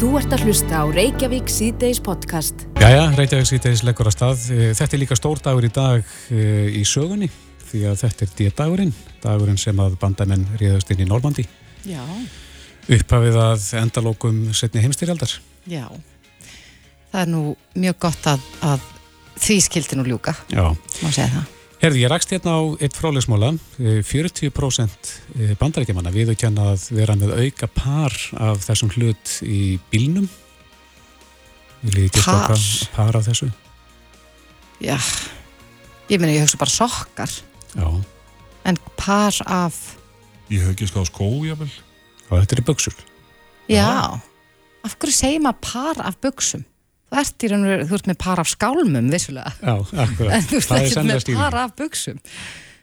Þú ert að hlusta á Reykjavík síðdeis podcast. Jæja, Reykjavík síðdeis leggur að stað. Eh, þetta er líka stór dagur í dag e, í sögunni því að þetta er díadagurinn, dagurinn sem að bandamenn ríðast inn í Normandi. Já. Upphafið að endalókum setni heimstyrjaldar. Já. Það er nú mjög gott að, að því skildi nú ljúka. Já. Má segja það. Herði, ég rakst hérna á eitt frálegsmóla, 40% bandarækjumanna viðurkenna að vera með auka par af þessum hlut í bílnum. Par? par af þessu? Já. Ég meina, ég hugsa bara sokkar. Já, En par af, Ég hef ekki skáð skó, jável. og þetta er buksur. já. Af hverju segir maður par af buksum? Þú ert í raun og veru, þú ert með par af skálmum, vissulega. Já. En þú ert Það er ekki með par af buksum.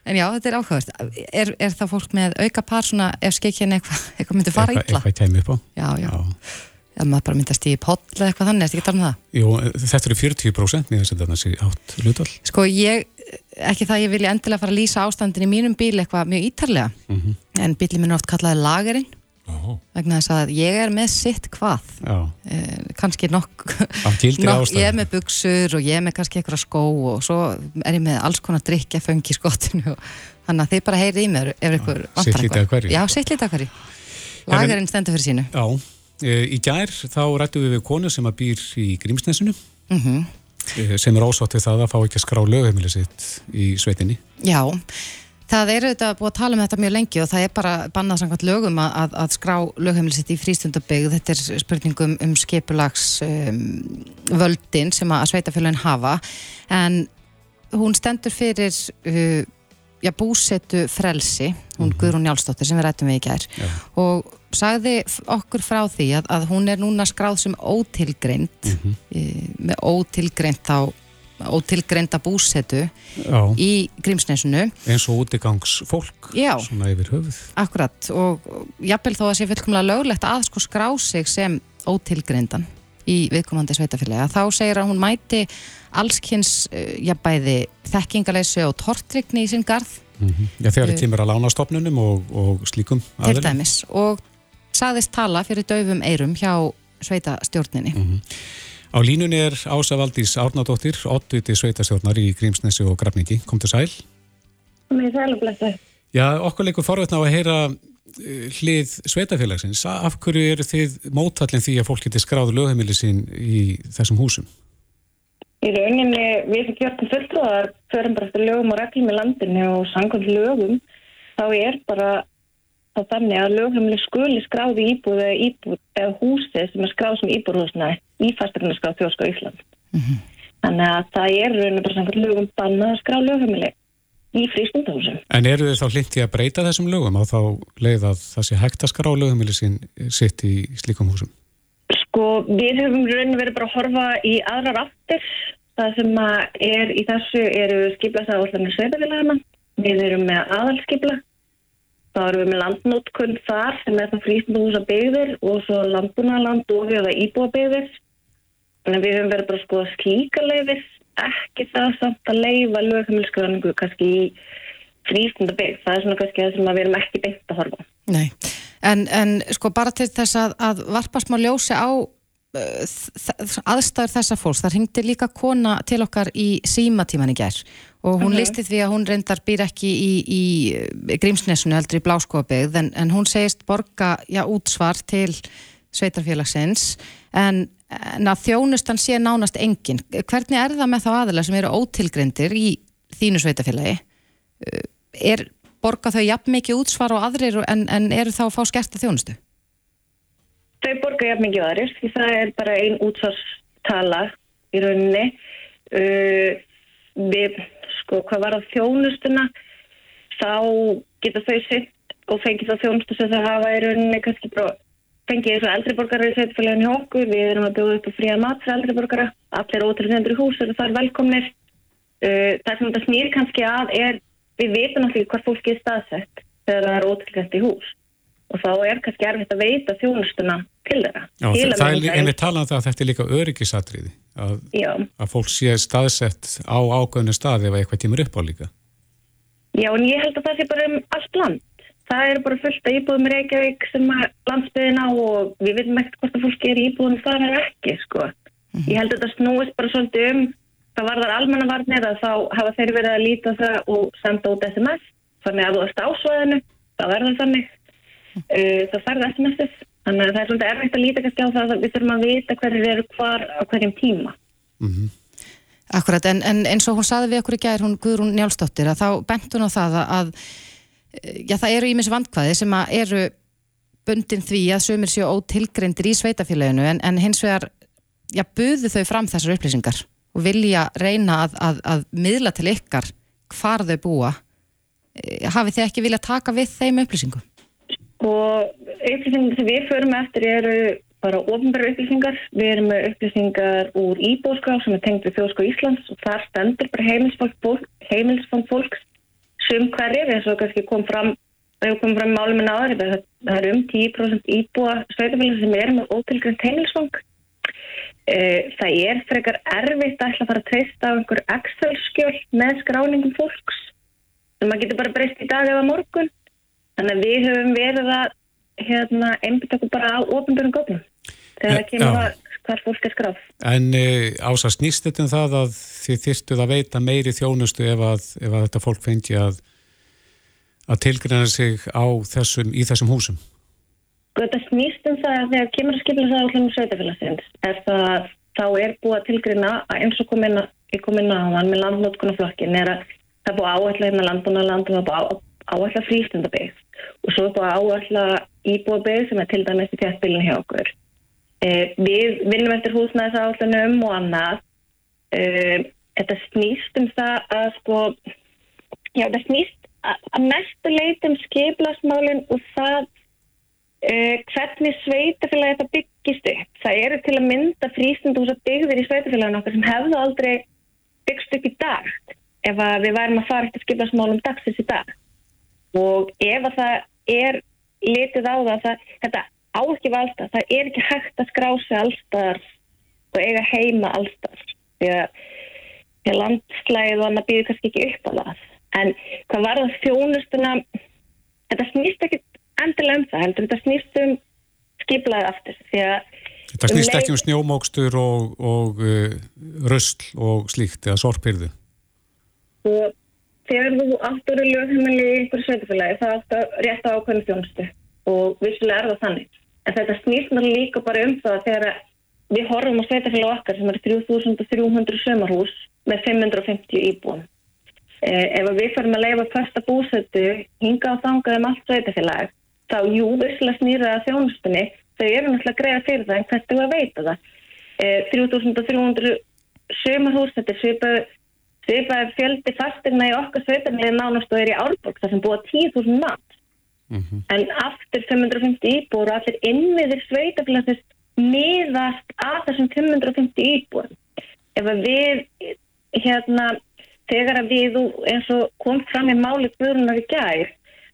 En já, þetta er áhugavert. Er, er það fólk með auka par svona, ef skeikjan eitthvað eitthva myndi fara Eitthvað- illa? Eitthvað kæmi upp á. Já, já. Ef maður bara stíði poll eða eitthvað þannig, ertu ekki að tala um það? Jú, þetta eru 40% mér finnst þetta þessi átt hlutvall. Sko ég, ekki það ég vilja endilega fara að lýsa ástandin í mínum bíl eitthvað mjög ítarlega Mhm. en bílið minn er oft kallaði lagerinn Já. Vegna þess að ég er með sitt hvað. Já, eh, kannski nokk ástæðum. ég er með buksur og ég er með kannski eitthvað skó og svo er ég með alls konar drikja fengi í skottinu og þannig að þið bara heyrið í mér ef ykkur vantar hverju. Já, sitt lítið af hverju. Lagerinn stendur fyrir sínu. Já, e, í gær þá rættum við við konu sem að býr í Grímsnesinu mm e, sem er ósátt við það að fá ekki að skrá lögheimili sitt í sveitinni. Já, það er auðvitað búið að tala um þetta mjög lengi og það er bara bannað samkvæmt lögum að, að, að skrá lögheimilisitt í frístundabygg. Þetta er spurningum um skipulags um, völdin sem að sveitafélagin hafa en hún stendur fyrir uh, já, búsetu frelsi, hún Guðrún Njálsdóttir sem við rættum við í gær Já. og sagði okkur frá því að, að hún er núna skráð sem ótilgreind Mhm. mm með ótilgreind þá ótilgreinda búsetu Já, í Grímsnesinu eins og útigangs fólk, Já. svona yfir höfuð. akkurat og jafnvel þó að sé fullkomlega löglegt að sko skrá sig sem ótilgreindan í viðkomandi sveitafélagi þá segir að hún mæti allskins uh, jafnbæði þekkingaleysi og tortrykni í sinn garð Mm Já, þegar Eh. það kemur að lána stopnunum og, og slíkum til aðilum. dæmis og sagðist tala fyrir daufum eirum hjá sveitastjórninni Mhm. Á línunni er Ása Valdís Árnadóttir, oddviti sveitastjórnar í Grímsnesi og Grafningi. Kom til sæl. Mér er og blessa. Já, okkur leikur forveitna á að heyra eh, hlið sveitafélagsins. Af hverju eru þið mótallin því að fólk geti skráð lögheimili sín í þessum húsum? Í rauninni, við sem kjörtum fulltrúðar förum bara eftir lögum og reglum í landinu og sangkvæmt lögum, þá er bara þá þannig að lögheimili skuli skráði íbúð eða, íbúð eða húsið sem er skráð sem íbúðhúsna í fastegna skráð þjóðská Ísland. Þannig að það er í rauninni bara sangkvæmt lögum bannað að skrá lögheimili í frístundahúsum. En eru þið þá hlindi að breyta þessum lögum á þá leið að það sé hægt að skrá lögheimili sín sitt í slíkum húsum? Sko, við höfum í rauninni verið bara að horfa í aðrar aftur. Það sem er í þessu eru skiplaðsáðallanir sveitafélagana. Við erum með aðalskipla. Þá erum við með landnótkund þar sem er það frístundahúsa byggðir og svo landbúnaland og við það íbúa byggðir. Að við höfum verið bara að skoða slíka leifis, ekki það samt að leifa lögheimilskráningu kannski í frístundabygg. Það er svona kannski það sem að við erum ekki beint að horfa. Nei, en, en sko bara til þess að, að varpa smá ljósi á aðstæður þessa fólks, það ringdi líka kona til okkar í símatíman í gær og hún Mhm. listi því að hún reyndar býr ekki í, í, í Grímsnesunu heldur í Bláskóabegð en, en hún segist borga já, útsvar til sveitarfélagsins en, en að þjónustan sé nánast engin. Hvernig er það með þá aðila sem eru ótilgrendir í þínu sveitarfélagi? Uh, Er borga þau jafn mikið útsvar og aðrir en, en eru þá að fá skerta þjónustu? Þau borga jafn mikið aðrir því það er bara ein útsvarstala í rauninni. Uh, við, sko, hvað var að þjónustuna, þá geta þau sitt og fengið það þjónustu sem þau hafa í rauninni kannski bara fengið þessu eldri borgara í sveitfélaginu hjá okkur. Við erum að bjóða upp á fría mat fyrir eldri borgara. Allir ótrúðendur í hús eru þar velkomnir. Uh, það sem þetta snýr kannski að er, við vitum náttúrulega hvað fólki er staðsett þegar það er ótrúðend í hús og þá er kannski erfitt að veita þjónustuna til þeirra. Já, Til það, að það er mynda einmitt talað um það að þetta er líka öryggisatriði að, að fólk sé staðsett á ágöðinu stað ef eitthvað tímur upp á líka. Já, en ég held að það sé bara um allt land. það er bara fullt af íbúðum í Reykjavík sem að landsbyðin á og við veitum ekkert hvort að fólki er íbúðum það er ekki, sko. Ég held að þetta snúist bara svolítið um, það var þar almannavarnir að þá hafa þeir verið að líta það og senda út SMS, þannig að þú ert ásvæðinu, það verður þannig, uh, það færði SMS-ið, þannig að það er svolítið erfitt að líta kannski á það að við þurfum að vita hverjir eru hvar á hverjum tíma. Akkurat, en, en eins og hún saði við okkur í gær, hún Guðrún Njálsdóttir, að þá bent hún á það að, að já, það eru ímis vandkvæði sem að eru bundin því að sömur séu ótilgreindir í sveitafélaginu, en, en hins vegar, já, buðu þau fram þessar upplýsingar og vilja reyna að, að, að miðla til ykkar hvar þau búa. Eh, Hafið þið ekki vilja taka við þeim upplýsingum? Og upplýsingar sem við förum eftir eru bara ofnbæra upplýsingar. Við erum með upplýsingar úr íbúskrá sem er tengt við þjóðskó Íslands og þar stendur bara heimilsfang fólk, heimilsfang fólks sum hverjir eins og kannski kom fram það hefur komið fram málum en áður það það er um 10% íbúa sveitafélag sem er með ótilgrönd heimilsfang Eh, það er frekar erfitt að ætla að fara að treysta á einhver Excel-skjöl með skráningum fólks sem maður getur bara breyst í dag eða morgun þannig að við höfum verið að hérna, einbytta okkur bara á ofnbjörnum góðnum þegar það kemur já. að hvar fólk er skráð En uh, ása snýst þetta um það að þið þyrftuð að veita meiri þjónustu ef að, ef að þetta fólk fengi að, að tilgreina sig á þessum, í þessum húsum. Sko, Þetta snýst um það að þegar kemur að skipla það á hlunum sveitafélagsins er það þá er búið að tilgrina að eins og komin að komin að hann með landnótkunarflokkin er að það búið að áætla hérna landbúnaland og það búið að áætla frístundabygg og svo búið að áætla íbúabygg sem er til dæmis í þjættbílinn hjá okkur. Eh, við vinnum eftir húsnæðis áætlunum og annað. Eh, þetta snýst um það að sko, já þetta snýst að, að mestu leiti um skiplasmálinn og það uh, hvernig sveitafélagi þetta byggist upp. Það eru til að mynda frístundúsa byggðir í sveitafélaginu okkar sem hefðu aldrei byggst upp í dag ef við værum að fara eftir skiplasmálum dagsins í dag. Og ef að það er litið á það, að það þetta á ekki valda, það er ekki hægt að skrá sig allstar og eiga heima allstar. Því að, landslæðið og annað býður kannski ekki upp á það. En hvað var það þjónustuna, þetta snýst ekki endilega um það, heldur þetta snýst um skiplaðið aftur. Því að Þetta snýst leið- ekki um snjómókstur og, og uh, rösl og slíkt eða sorpirðu. Og þegar þú áttur í lögheimili í einhverju sveitafélagi það áttu rétt á ákveðinu þjónustu og vissulega er það þannig. En þetta snýst mér líka bara um það þegar við horfum á sveitafélagi okkar sem er 3300 sömarhús með 550 íbúum. Eh, ef að við farum að leifa fasta búsötu hinga og þangað um allt sveitafélag þá jú, vissulega snýra það þjónustunni þau eru náttúrulega að greiða fyrir það en hvert er að veita það. Eh, 3300 sömarhús, þetta er svipað svipaði fjöldi fastegna í okkar sveitarnið nánast og er í Árborg þar sem búa 10.000 mann. En aftur 550 íbúr og allir innviðir sveitafélagsins miðast að þessum 550 íbúr. Ef við, hérna, þegar að við eins og kom fram í máli guðrunar í gær,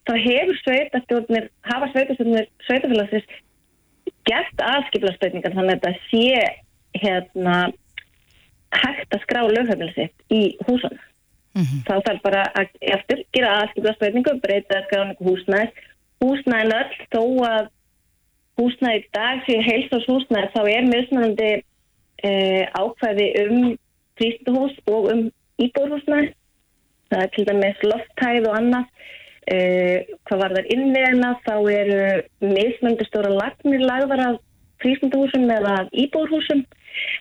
þá hefur sveitastjórnir, hafa sveitastjórnir sveitafélagsins gert aðskiplastöðningar þannig að þetta sé hérna hægt að skrá lögheimili sitt í húsunum. Þá þarf bara að eftir gera aðskipla spurningu, breyta skráningu húsnæðis. Húsnæðin öll, þó að húsnæði í dag sé heilsás húsnæði, þá er mismunandi eh, ákvæði um frístuhús og um íbúrhúsnæði. Það er til dæmis lofthæð og annað. Eh, hvað var þar innvegna, þá eru mismunandi stóra lagnir lagðar af frístunduhúsum eða íbúrhúsum.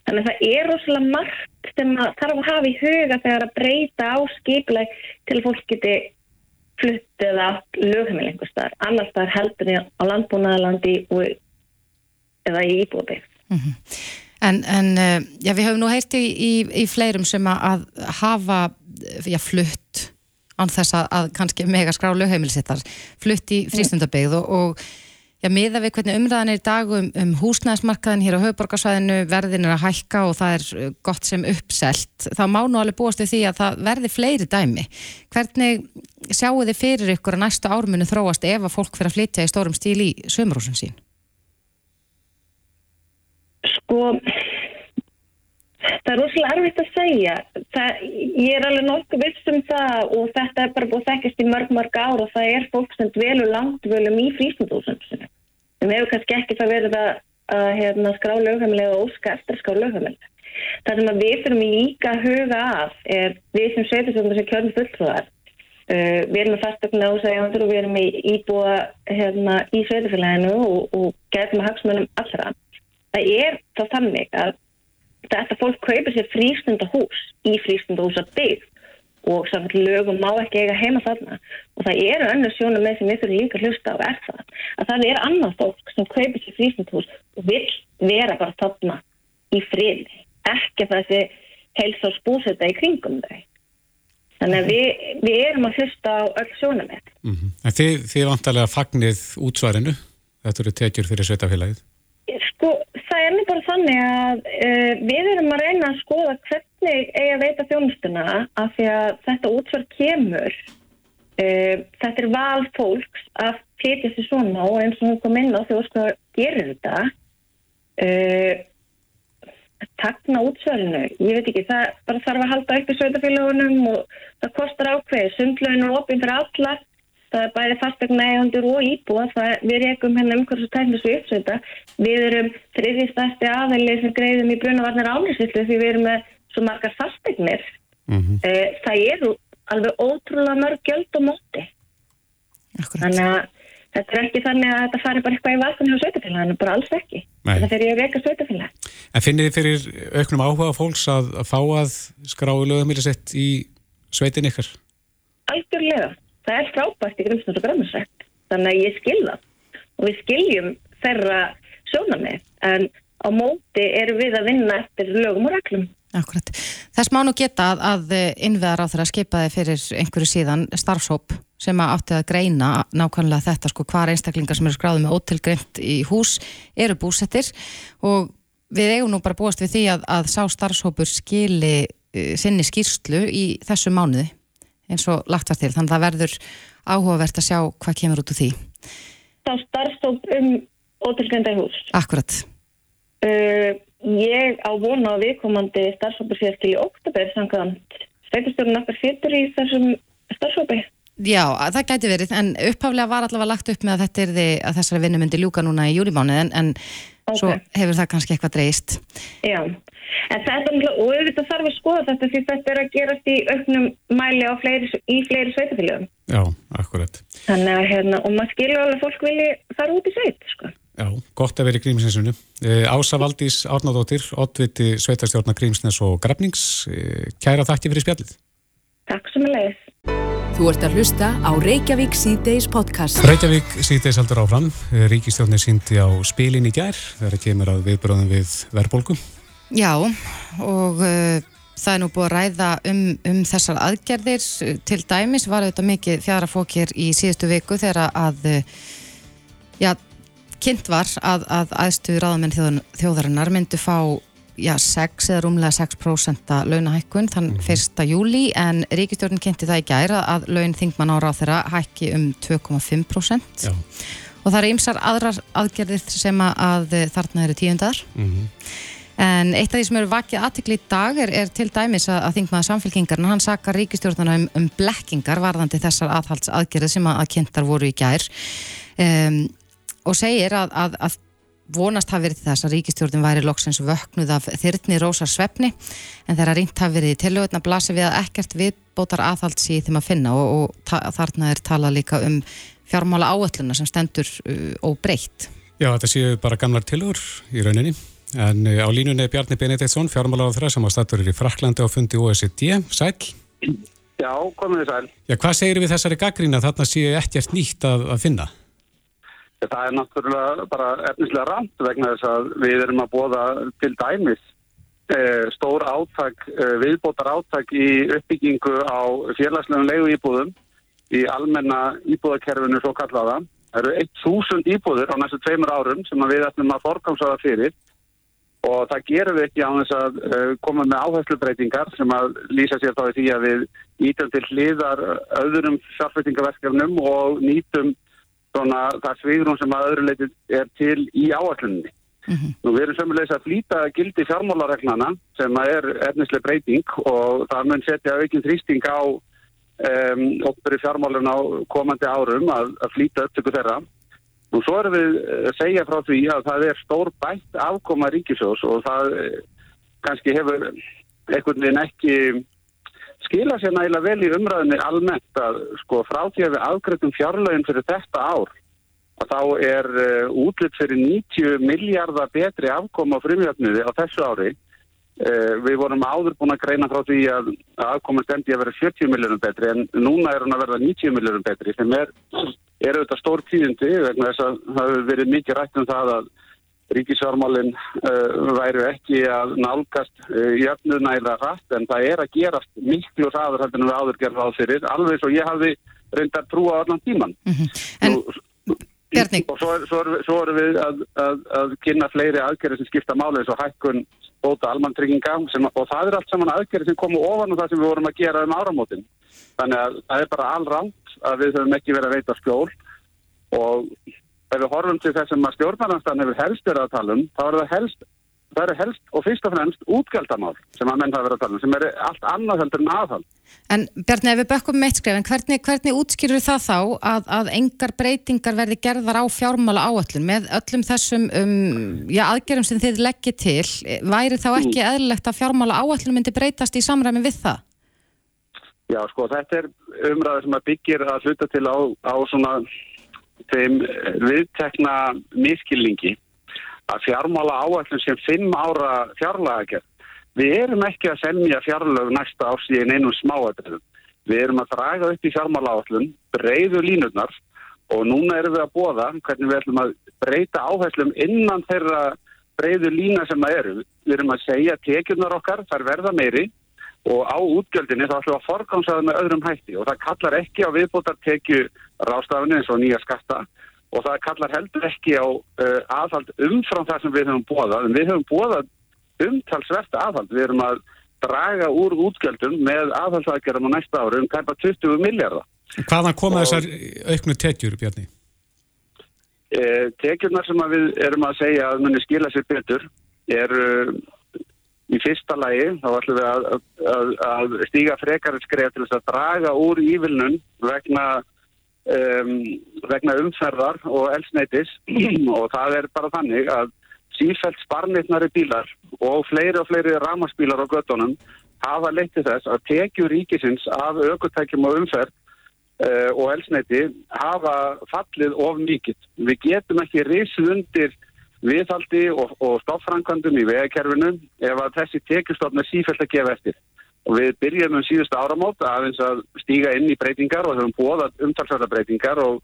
Þannig að það er rosalega margt sem að þarf að hafa í huga þegar að breyta á skipuleg til að fólk geti flutt eða átt lögheimil einhver staðar. Annars staðar heldur því á landbúnaðalandi og eða í íbúðabíð. En, en eh, já, við höfum nú heyrt í, í, í fleirum sem að, að hafa já, flutt án þess að, að kannski mega skrá lögheimilisittar, flutt í frístundabegð og, og já, miða við hvernig umræðan er í dag um, um húsnæðismarkaðin hér á höfuborgarsvæðinu, verðin er að hækka og það er eh, gott sem uppselt. Það má nú alveg búast við því að það verði fleiri dæmi. Hvernig sjáu þið fyrir ykkur að næstu ármunu þróast ef að fólk fyrir að flytja í stórum stíl í sömurhúsin sín? Sko, það er rosalega erfitt að segja. það, ég er alveg nokkuð viss um það og þetta er bara búið þekkist í mörg mörg ár og það er fólk sem dvelur langt dvelum í frístundúsum sem hefur kannski ekki það verið að, að hérna, skrá lögheimilega og óska eftir að skrá lögheimilega. Það sem við fyrir líka að huga af er við sem sveitisöndar sem kjörnum fulltrúðar uh, við erum með fastöknu ásægjandur og við erum í íbúa hérna, í sveitifélaginu og, og getum að hagsmunum allra. Það er þá þannig að þetta fólk kaupir sér frístundahús í frístundahúsa bygg og samt lögum má ekki eiga heima þarna. Og það eru önnur sjónum með sem við þurfum líka hlusta á er það að það er annað fólk sem kaupir sér frístundahús og vil vera bara þarna í frið ekki að þessi heils á spúsetta í kringum þau. Þannig að við, við erum að hlusta á öll sjónum með mm -hmm. Þið, þið vantarlega fagnið útsvarinu? Þetta eru tekjur fyrir sveitafélagið Sko, það er nú bara þannig að uh, við erum að reyna að skoða hvernig eigi að veita þjónustuna af því að þetta útsvar kemur uh, þetta er val fólks að flytja sér svona og eins og hún kom inn á því að sko gerir þetta uh, takna útsvarinu. Ég veit ekki, það bara þarf að halda upp í sveitafélagunum og það kostar ákveð sundlegin og opinn fyrir allar það er bæði fastegna eigandur og íbúa það við rekum henni umhverfis og tæknis við uppsveita. Við erum þriðistæsti aðeili sem greiðum í brunavarnar álisvillu því við erum með svo margar fastegnir mm -hmm. það eru alveg ótrúlega mörg gjöld og móti. Akkurat. þannig að þetta er ekki þannig að þetta fari bara eitthvað í valkunni á sveitafélaginu, bara alls ekki. Þetta fer ég að reyka sveitafélag En finnir þið fyrir auknum áhuga fólks að, að fá að skráu lögumílisett í sveitin ykkar? Algjörlega það er frábært í grimsnús og græmisrætt þannig að ég skilða og við skiljum þeirra sjónami en á móti eru við að vinna eftir lögum og reglum. Akkurat. Þess má nú geta að, að innveðar á þeirra skipaði fyrir einhverju síðan starfsóp sem að átti að greina nákvæmlega þetta sko hvar einstaklingar sem eru skráðið með ótilgreint í hús eru búsettir. Og við eigum nú bara búast við því að, að sá starfsópur skili uh, sinni skýrslu í þessu mánuði eins og lagt var til, þannig að það verður áhugavert að sjá hvað kemur út úr því. Þá starfstótt um ótilgönda í hús. Akkurat. Uh, ég á vona á viðkomandi starfstópur síðast til í oktober samkvæmt sveiturstjórun okkar fyrtur í þessum starfstópi. Já, það gæti verið, en upphaflega var allavega lagt upp með að er því að þessari vinnu myndi ljúka núna í júlimáni, en, en okay. svo hefur það kannski eitthvað dreist. Já, en þetta er og auðvitað þarf að skoða þetta því þetta er að gerast í auknum mæli fleiri, í fleiri sveitafélagum. Já, akkurat. Þannig að hérna, og maður skilur alveg fólk vilji fara út í sveit, sko. Já, gott að vera í Grímsnessunum. Eh, Ása Valdís Árnádóttir, oddviti sveitarstjórna Grímsnes og Grafnings. Eh, kæra þakki fyrir spjallið. Takk sem að leiðis. Þú ert að hlusta á Reykjavík C-Days podcast. Reykjavík C-Days heldur áfram. Ríkistjórnir síndi á spilin í gær þegar kemur að viðbröðum við verðbólku. Já, og uh, það er nú búið að ræða um, um þessar aðgerðir. Til dæmis var þetta mikið fjara fókir í síðustu viku þegar að, já, kynnt var að, að aðstu ráðamenn þjóðarinnar myndu fá já, 6 eða rúmlega 6% launahækkun þann mm -hmm. 1. júli en ríkistjórn kynnti það í gæra að laun þingmann á ráð þeirra hækki um 2,5% og það er ymsar aðrar aðgerðir sem að þarna eru tíundar mm -hmm. en eitt af því sem eru vakið aðtikli í dag er, er til dæmis að, að þingmaða samfélkingarna, hann sakar ríkistjórnuna um, um blekkingar varðandi þessar aðhaldsaðgerðir sem að, að kynntar voru í gær um, og segir að, að, að vonast hafi verið þess að ríkistjórnum væri loksins vöknuð af þyrtni rósar svefni en þeirra rínt hafi verið í tilögutna blasi við að ekkert viðbótar aðhalds í þeim að finna og, og þarna er talað líka um fjármála áölluna sem stendur uh, óbreytt. Já, þetta séu bara gamlar tilögur í rauninni en uh, á línunni er Bjarni Benediktsson, fjármála á þeirra sem að statur í Fraklandi á fundi OECD. Sæl? Já, komið þið sæl. Já, hvað segir við þessari gaggrína þarna séu ekkert nýtt að, að finna? Það er náttúrulega bara efnislega ramt vegna þess að við erum að bóða til dæmis eh, stór áttak, eh, viðbótar áttak í uppbyggingu á félagslegum leiðu íbúðum í almenna íbúðakerfinu svo kallaða. Það eru 1000 íbúður á næstu tveimur árum sem við ætlum að forgámsaða fyrir og það gerum við ekki á þess að uh, koma með áherslubreitingar sem að lýsa sér þá í því að við nýtum til hliðar öðrum sjálfveitingaverkefnum og nýtum svona það svigrum sem að öðru leiti er til í áalluninni. Nú við erum sömulegis að flýta gildi fjármálaregnana sem að er efnislega breyting og það mun setja aukinn þrýsting á um, okkur í fjármálun á komandi árum að, að flýta upptöku þeirra. Nú svo erum við að segja frá því að það er stór bætt afkoma ríkisjós og það eh, kannski hefur einhvern veginn ekki skila sér nægilega vel í umræðinni almennt að sko frá því að við afgreitum fjárlögin fyrir þetta ár og þá er uh, útlitt fyrir 90 miljardar betri afkoma á frumjöfniði á þessu ári. Uh, við vorum áður búin að greina frá því að, að afkoma stendi að vera 40 miljardar betri en núna er hún að verða 90 miljardar betri sem er, er auðvitað stór tíðindi vegna þess að það hefur verið mikið rætt um það að ríkisvarmálinn uh, væru ekki að nálgast uh, jöfnuð nægilega rætt en það er að gerast miklu ræður heldur en við áður gerðum á fyrir alveg svo ég hafði reyndar trúa allan tíman. Mm -hmm. En Nú. Og svo, svo, svo erum við að, að, að kynna fleiri aðgerði sem skipta máli eins og hækkun bóta almantrygginga og það er allt saman aðgerði sem komu ofan og það sem við vorum að gera um áramótin. Þannig að það er bara allramt að við höfum ekki verið að veita skjól og ef við horfum til þessum að stjórnarnastan hefur helst verið að tala um, þá er það helst, það er helst og fyrst og fremst útgjaldamál sem að menn það verið að tala um, sem er allt annað heldur en aðhald. En Bjarni, ef við bökkum með eitt skrif, en hvernig, hvernig útskýrur það þá að, að engar breytingar verði gerðar á fjármála áallun með öllum þessum um, já, aðgerðum sem þið leggir til, væri þá ekki eðlilegt að fjármála áallun myndi breytast í samræmi við það? Já, sko, þetta er umræður sem að byggir að hluta til á, á svona þeim viðtekna miskilningi að fjármála áallun sem fimm ára fjárlagagerð Við erum ekki að semja fjárlög næsta árs í einum smáadröðum. Við erum að draga upp í fjármála áallun, breyðu línurnar og núna erum við að bóða hvernig við ætlum að breyta áherslum innan þeirra breyðu lína sem það eru. Við erum að segja að tekjurnar okkar þar verða meiri og á útgjöldinni þá ætlum við að forgámsaða með öðrum hætti og það kallar ekki á viðbótartekju rástafni eins og nýja skatta og það kallar heldur ekki á uh, aðhald umfram það sem við höfum bóðað. En við höfum bóðað umtalsvert aðhald. Við erum að draga úr útgjöldum með aðhaldsaðgerðum á næsta ári um kæpa 20 miljardar. Hvaðan koma og, þessar auknu tekjur, Bjarni? E, tekjurnar sem við erum að segja að muni skila sér betur er uh, í fyrsta lagi, þá ætlum við að, að, að stíga frekarinn skref til þess að draga úr ívilnun vegna, um, vegna umferðar og elsneitis og það er bara þannig að sífælt sparnitnari bílar og fleiri og fleiri ramarsbílar á göttunum hafa leytið þess að tekju ríkisins af aukutækjum og umferð uh, og elsneiti hafa fallið of mikið. Við getum ekki risið undir viðhaldi og, og stofffrankandum í vegakerfinu ef að þessi tekjustofn er sífælt að gefa eftir. Og við byrjum um síðustu áramót aðeins að stíga inn í breytingar og höfum bóðað umtalsverða breytingar og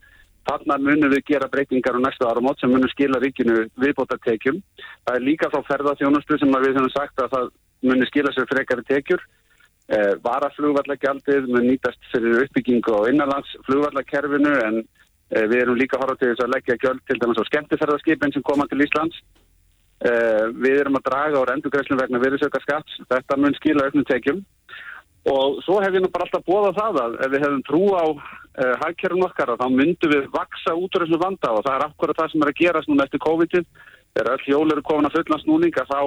Þannig munum við gera breytingar á næstu áramót sem munum skila ríkinu viðbótartekjum. Það er líka þá ferðarþjónustu sem við höfum sagt að það munum skila sér frekari tekjur. Eh, Varaflugvallagjaldið mun nýtast fyrir uppbyggingu á innanlandsflugvallakerfinu en eh, við erum líka horfað til þess að leggja gjöld til dæmis á skemmtiferðarskipin sem koma til Íslands. Eh, við erum að draga á rendugræslu vegna virðsöka skatt. Þetta mun skila auknum tekjum. Og svo hef ég nú bara alltaf bóðað það að ef við hefum trú á uh, hagkerfum okkar þá myndum við vaksa út úr þessu vanda og það er akkurat það sem er að gerast núna eftir COVID-19. Þegar öll hjól eru komin að fullna snúninga þá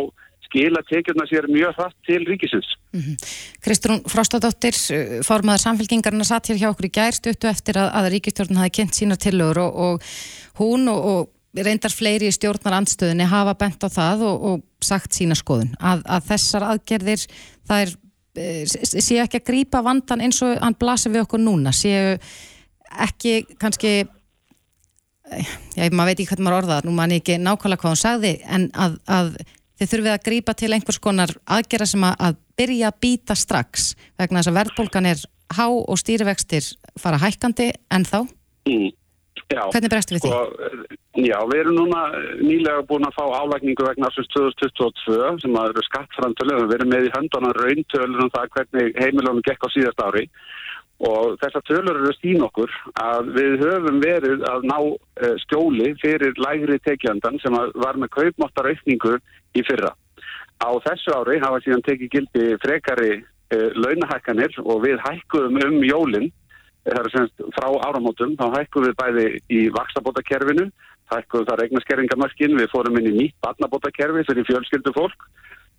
skila tekjurna sér mjög hratt til ríkisins. Mm -hmm. Kristrún Frostadóttir, eh, formadur samfélkingarna satt hér hjá okkur í gær stuttu eftir að, að ríkistjórn hafi kynnt sína tillögur og, og hún og, og reyndar fleiri í stjórnar andstöðinni hafa bent á það og, og sagt sína skoðun að, að þessar aðgerðir það er Eh, séu ekki að grýpa vandan eins og hann blasir við okkur núna séu ekki kannski eh, já, maður veit ekki hvernig maður orðað nú mann ekki nákvæmlega hvað hann sagði en að, að þið þurfið að grýpa til einhvers konar aðgera sem að, að byrja að býta strax vegna þess að verðbólgan er há og stýrivextir fara hækkandi en þá mm. Já, Hvernig bregstu við því? Sko, já, við erum núna nýlega búin að fá álækningu vegna ásins 2022 sem að eru skattframtölu við erum með í höndanar rauntölur um það hvernig heimilónum gekk á síðast ári og þessar tölur eru sín okkur að við höfum verið að ná uh, skjóli fyrir lægri tekjandan sem var með kaupmáttaraukningu í fyrra. Á þessu ári hafa síðan tekið gildi frekari uh, launahækkanir og við hækkuðum um jólinn það er semst frá áramótum, þá hækkum við bæði í vaksabótakerfinu, hækkuðum þar eignaskerringamörkin, við fórum inn í nýtt barnabótakerfi fyrir fjölskyldu fólk.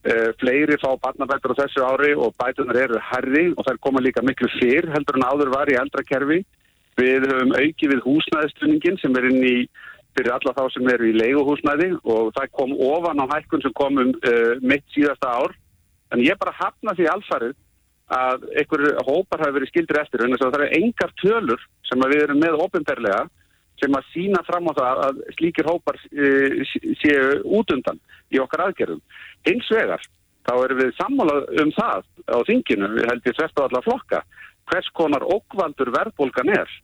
Uh, fleiri fá barnabættur á þessu ári og bætunar eru herri og þær koma líka miklu fyrr heldur en áður var í eldrakerfi. Við höfum auki við húsnæðistuningin sem er inn í fyrir alla þá sem eru í leiguhúsnæði og það kom ofan á hækkun sem komum uh, mitt síðasta ár. En ég bara hafna því alfarið að einhverju hópar hafi verið skildir eftir en það er engar tölur sem við erum með ofinberlega sem að sína fram á það að slíkir hópar uh, séu út undan í okkar aðgerðum. Hins vegar, þá erum við sammálað um það á þinginu, við heldum þess að alla flokka, hvers konar okkvaldur verðbólgan er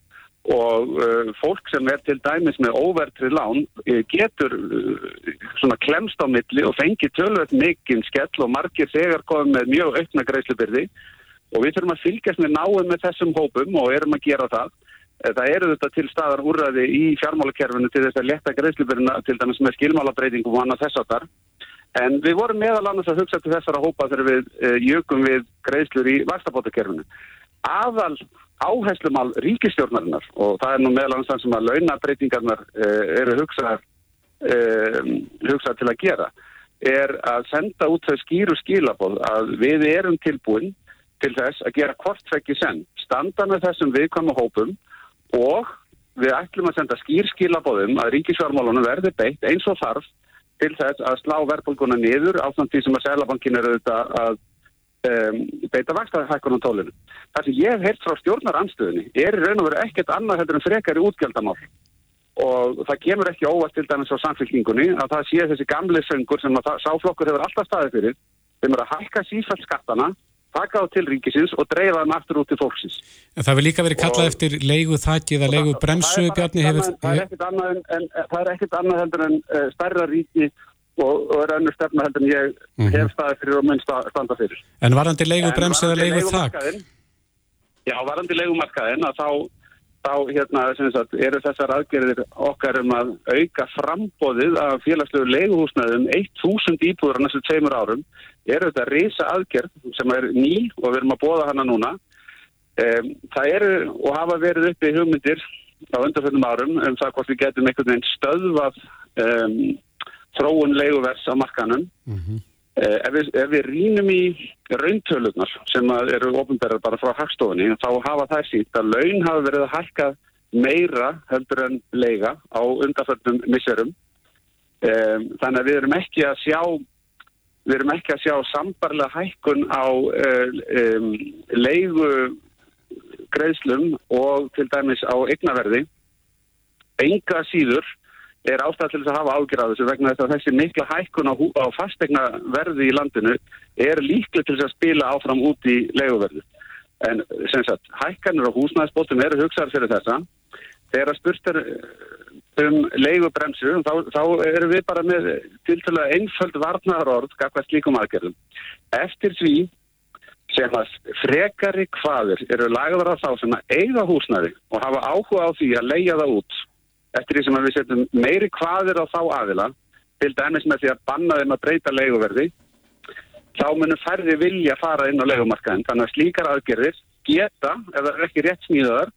og uh, fólk sem er til dæmis með óvertrið lán uh, getur uh, svona klemst á milli og fengi tölvöld mikinn skell og margir þegar komið með mjög aukna greiðslubyrði og við þurfum að fylgjast með náum með þessum hópum og erum að gera það. Það eru þetta til staðar úrræði í fjármálakerfinu til þess að leta greiðslubyrðina til dæmis með skilmálabreitingum og annað þess að þar. En við vorum meðal annars að hugsa til þessara hópa þegar við uh, jökum við greiðslur í vakstabótakerfinu. Aðal áherslumál ríkistjórnarinnar og það er nú meðal annars sem að launabreitingarnar uh, eru hugsað uh, hugsa til að gera er að senda út þau skýru skilabóð að við erum tilbúin til þess að gera kortfekki senn, standa með þessum viðkvæmu hópum og við ætlum að senda skýr skilabóðum að ríkisfjármálunum verði beitt eins og þarf til þess að slá verðbólguna niður á þann því sem að Sælabankin eru auðvitað að um, beita vakstaðhækkunum tólinu. Það sem ég hef heyrt frá stjórnaranstöðinni er raun og veru ekkert annað heldur en frekari útgjaldamál og það kemur ekki óvast til dæmis á samfélkingunni að það sé þessi gamli söngur sem að sáflokkur hefur alltaf staðið fyrir þeim er að hækka sífælt skattana taka þá til ríkisins og dreifa þeim aftur út til fólksins. En það hefur líka verið kallað og eftir leigu þakki eða leigu bremsu, Bjarni hefur... Það er ekkert annað, en, en, það er ekkert annað heldur en uh, stærra ríki og, og er önnur stefna heldur en ég mm -hmm. hef staðið fyrir og mun standa fyrir. En varandi leigu bremsu eða leigu þakk? Já, varandi leigumarkaðin að þá, þá hérna, sagt, eru þessar aðgerðir okkar um að auka frambóðið af félagslegu leiguhúsnaðum 1000 íbúður á næstu tveimur árum eru þetta reysa aðgerð sem er ný og við erum að bóða hana núna. Um, það eru og hafa verið uppi hugmyndir á undarföldum árum um það hvort við getum einhvern veginn stöðvað um, þróun leiguvers á markanum. Mm -hmm. Uh, ef, við, ef við rínum í rauntöluðnar sem eru ofinberðar bara frá hagstofunni þá hafa þær sínt að laun hafa verið að hækka meira heldur en leiga á undarföldum misserum. Um, þannig að við erum ekki að sjá ekki að sjá sambarlega hækkun á um, leigu greiðslum og til dæmis á eignaverði. Enga síður er ástæð til þess að hafa ágjörðaðu vegna þess að þessi mikla hækkun á, á fastegnaverði í landinu er líklega til þess að spila áfram út í leiguverðu. En sem sagt, hækkanir á húsnæðsbótum eru hugsaður fyrir þessa. Þegar spurt er um leigubremsu, þá, þá erum við bara með tiltalega einföld varnaðarorð skapast líkum aðgerðum. Eftir því sem að frekari hvaður eru lagðar á þá sem að eiga húsnaði og hafa áhuga á því að leia það út eftir því sem við setjum meiri hvaður á þá aðila til dæmis með því að banna þeim að breyta leiguverði þá munum færði vilja fara inn á leigumarkaðin þannig að slíkar aðgerðir geta, ef það er ekki rétt smíðaðar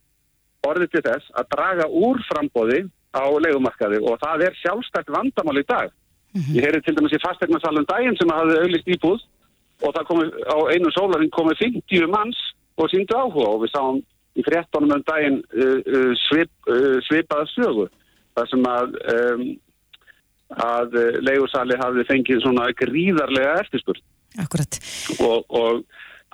orðið til þess að draga úr frambóði á legumarkaði og það er sjálfstækt vandamál í dag. Mm -hmm. Ég heyri til dæmis í fastegnasalum daginn sem hafði auðlist íbúð og það komi á einu sólarinn komið 50 manns og síndu áhuga og við sáum í fréttonum um daginn uh, uh, svip, uh, svipaða sögu þar sem að, um, að legursali hafði fengið svona gríðarlega eftirspurt. Akkurat. Og, og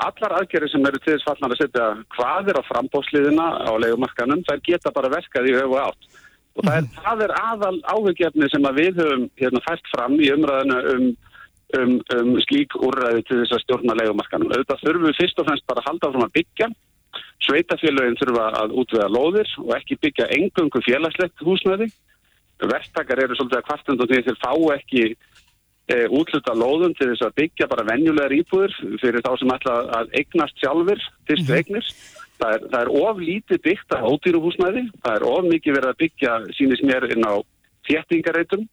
allar aðgerri sem eru til þess fallan að setja hvað er á frambóðsliðina á legumarkanum, þær geta bara verkað í öfu átt. Og það er, mm. það er aðal áhugjefni sem að við höfum hérna, fært fram í umræðinu um, um, um slík úrræði til þess að stjórna legumarkanum. Auðvitað þurfum við fyrst og fremst bara að halda frá að byggja. Sveitafélagin þurfa að útvega lóðir og ekki byggja engungu félagslegt húsnöði. Verktakar eru svolítið að kvartund og því þeir fá ekki e, útluta lóðum til þess að byggja bara venjulegar íbúður fyrir þá sem ætla að eignast sjálfur fyrstu mhm. eignir. Það er, það er of lítið byggt af ódýruhúsnæði, það er of mikið verið að byggja sínist mér inn á þéttingareitum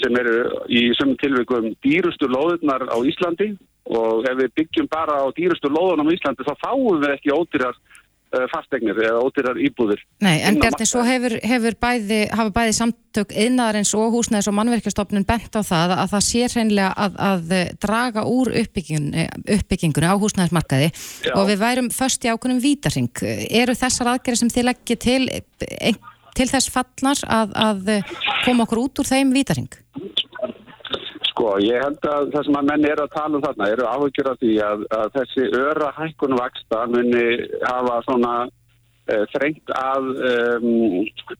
sem eru í sömum tilvægum dýrustu lóðunar á Íslandi og ef við byggjum bara á dýrustu lóðunum á Íslandi þá fáum við ekki ódýrar uh, fastegnir eða ódýrar íbúðir. Nei, en Bjarni, svo hefur, hefur bæði, hafa bæði samtök yðnaðarins og húsnæðis og mannverkjastofnun bent á það að það sé hreinlega að, að draga úr uppbyggingunni, á húsnæðismarkaði Já. og við værum först í ákunum vítaring. Eru þessar aðgerið sem þið leggja til, ein, til þess fallnar að, að koma okkur út úr þeim vítaring? Sko, ég held að það sem að menn eru að tala um þarna eru áhuggjur af því að, að þessi öra hækkun vaksta muni hafa svona uh, þrengt að um,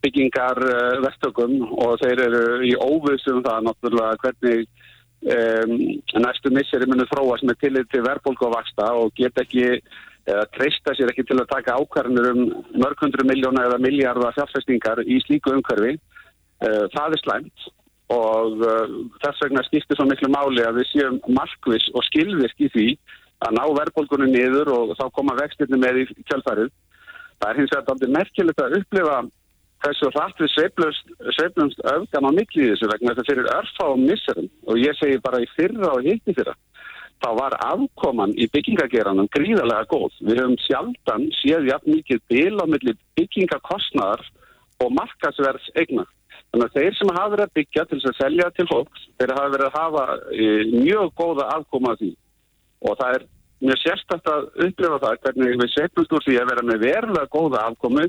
byggingar uh, vestökum og þeir eru í óvissum það náttúrulega hvernig um, næstu misseri muni þróast með tillit til verðbólku og vaksta og get ekki eða treysta sér ekki til að taka ákvarðanir um mörg hundru miljóna eða miljardar fjárfestingar í slíku umhverfi. Uh, það er slæmt og uh, þess vegna skiptir svo miklu máli að við séum markvis og skilvirk í því að ná verðbólgunni niður og þá koma vextirni með í kjálfarið. Það er hins vegar aldrei merkilegt að upplifa þessu hratt við sveiflumst öfgan á miklu í þessu vegna þetta fyrir örfa og misserum og ég segi bara í fyrra og hitti fyrra þá var afkoman í byggingageranum gríðarlega góð. Við höfum sjaldan séð jafn mikið bil á milli byggingakostnaðar og markasverðs eigna. Þannig að þeir sem hafa verið að byggja til þess að selja til fólks, þeir hafa verið að hafa e, mjög góða afkoma af því. Og það er mjög sérstætt að upplifa það hvernig við setjumst úr því að vera með verulega góða afkomu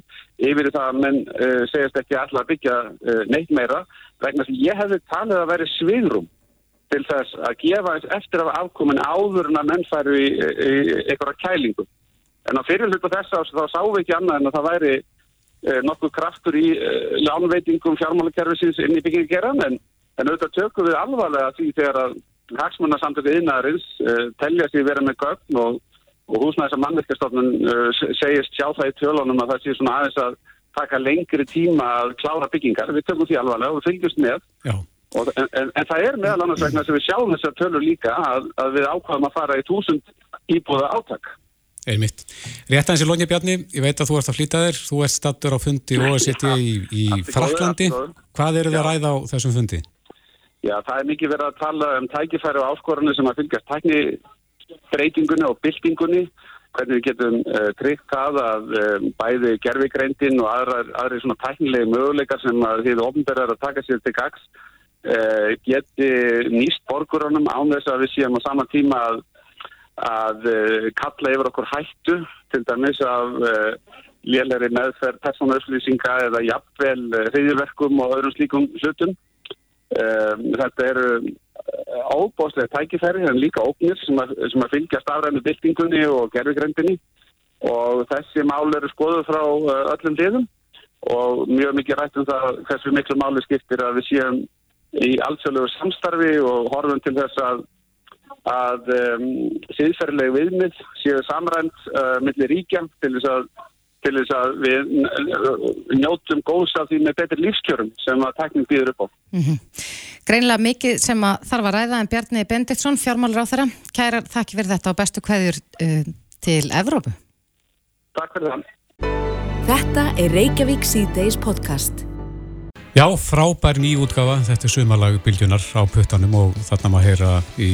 yfir það að menn e, segjast ekki alltaf að byggja e, neitt meira. Vegna því ég hefði talið að veri svigrum til þess að gefa eftir af afkomin áður en að menn færu í, í, í einhverja kælingu. En á fyrirlutu þess að þá sáum við ekki annað en að það væri nokkuð kraftur í eh, lánveitingum fjármálakerfisins inn í byggingageran en, en auðvitað tökum við alvarlega því þegar að hagsmunarsamtöku innæðarins eh, telja sig vera með gögn og, og húsnæðis að mannverkastofnun eh, segist sjá það í tölunum að það sé svona aðeins að taka lengri tíma að klára byggingar. Við tökum því alvarlega og fylgjumst með. Og, en, en, en það er meðal annars vegna sem við sjáum þessar tölur líka að, að við ákvaðum að fara í túsund íbúða átak. Einmitt. Rétt aðeins í Lónja Bjarni, ég veit að þú ert að flýta þér, þú ert stattur á fundi í, í Allt í Fraklandi. í góðu. Hvað eru þið að ræða á þessum fundi? Já, það er mikið verið að tala um tækifæri og áskorunni sem að fylgjast tækni breytingunni og byltingunni, hvernig við getum uh, tryggt það að um, bæði gerfigreindin og aðrar, aðri svona tæknilegi möguleikar sem að þið ofnbærar að taka sér til gags uh, geti nýst borgurunum án þess að við séum á sama tíma að, að uh, kalla yfir okkur hættu til dæmis af uh, lélæri meðferð persónuauðslýsinga eða jafnvel uh, hriðjverkum og öðrum slíkum hlutum. Um, þetta eru óbóðslega tækifæri en líka óknir sem að, sem að fylgja stafrænu byltingunni og gerfigrendinni og þessi mál eru skoðuð frá öllum liðum og mjög mikið rætt um það hversu miklu máli skiptir að við séum í allsjálfur samstarfi og horfum til þess að að um, síðferðileg viðmið séu samrænt uh, millir ríkja til þess að til þess að við njótum góðs af því með betri lífskjörum sem að tekning býður upp á. Greinlega mikið sem að þarf að ræða en Bjarni Bendiktsson, fjármálur á þeirra. Kæra, þakki fyrir þetta og bestu kveðjur uh, til Evrópu. Takk fyrir það. Þetta er Reykjavík C-Days podcast. Já, frábær nýjútgafa, þetta er sumarlag bylgjunar á puttanum og þarna maður heyra í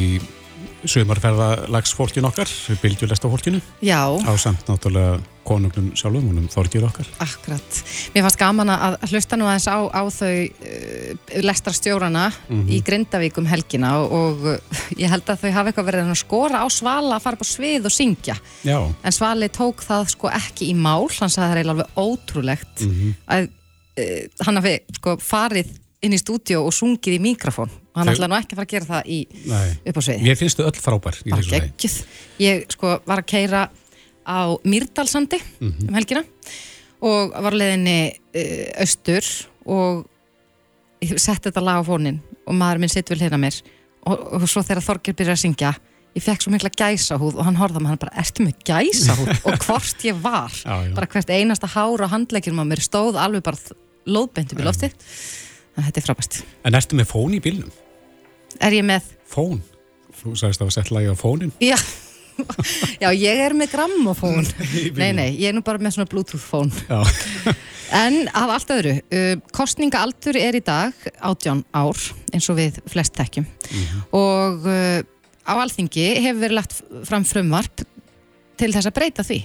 sumarferðalagsfólkin okkar, bylgjulesta fólkinu, Já, á samt náttúrulega konungnum sjálfum, húnum Þorgjur okkar. akkurat. Mér fannst gaman að hlusta nú aðeins á, á þau uh, lestarstjórana í Grindavík um helgina og, og ég held að þau hafa eitthvað verið að skora á Svala að fara upp á svið og syngja. Já, En Svali tók það sko ekki í mál, hann sagði það er alveg ótrúlegt að uh, hann hafi sko farið inn í stúdíu og sungið í mikrofón og hann Þau- ætlaði nú ekki að fara að gera það í, upp á sviði. Mér finnst þau öll frábær í þessu geggjuð. Ég sko var að keira á Mýrdalsandi um helgina og var á leiðinni uh, austur og ég setti þetta lag á fónin og maður minn sitt vil hérna mér og, og svo þegar Þorgir byrjar að syngja ég fekk svo mikla gæsahúð og hann mig hann bara, ertu með gæsahúð? og hvort ég var Já, já. bara hvert einasta hár á handleikjum á mér stóð alveg bara lóðbeint upp í loftið að þetta er frábært. En ertu með fón í bílnum? Er ég með, Fón? Þú sagðist að það var sett lagi á fónin? já. Já, ég er með grammofón Nei, nei, ég er nú bara með svona bluetooth fón. En af allt öðru, uh, kostningaaldur er í dag 18 ár eins og við flest tekjum og uh, á alþingi hefur verið lagt fram frumvarp til þess að breyta því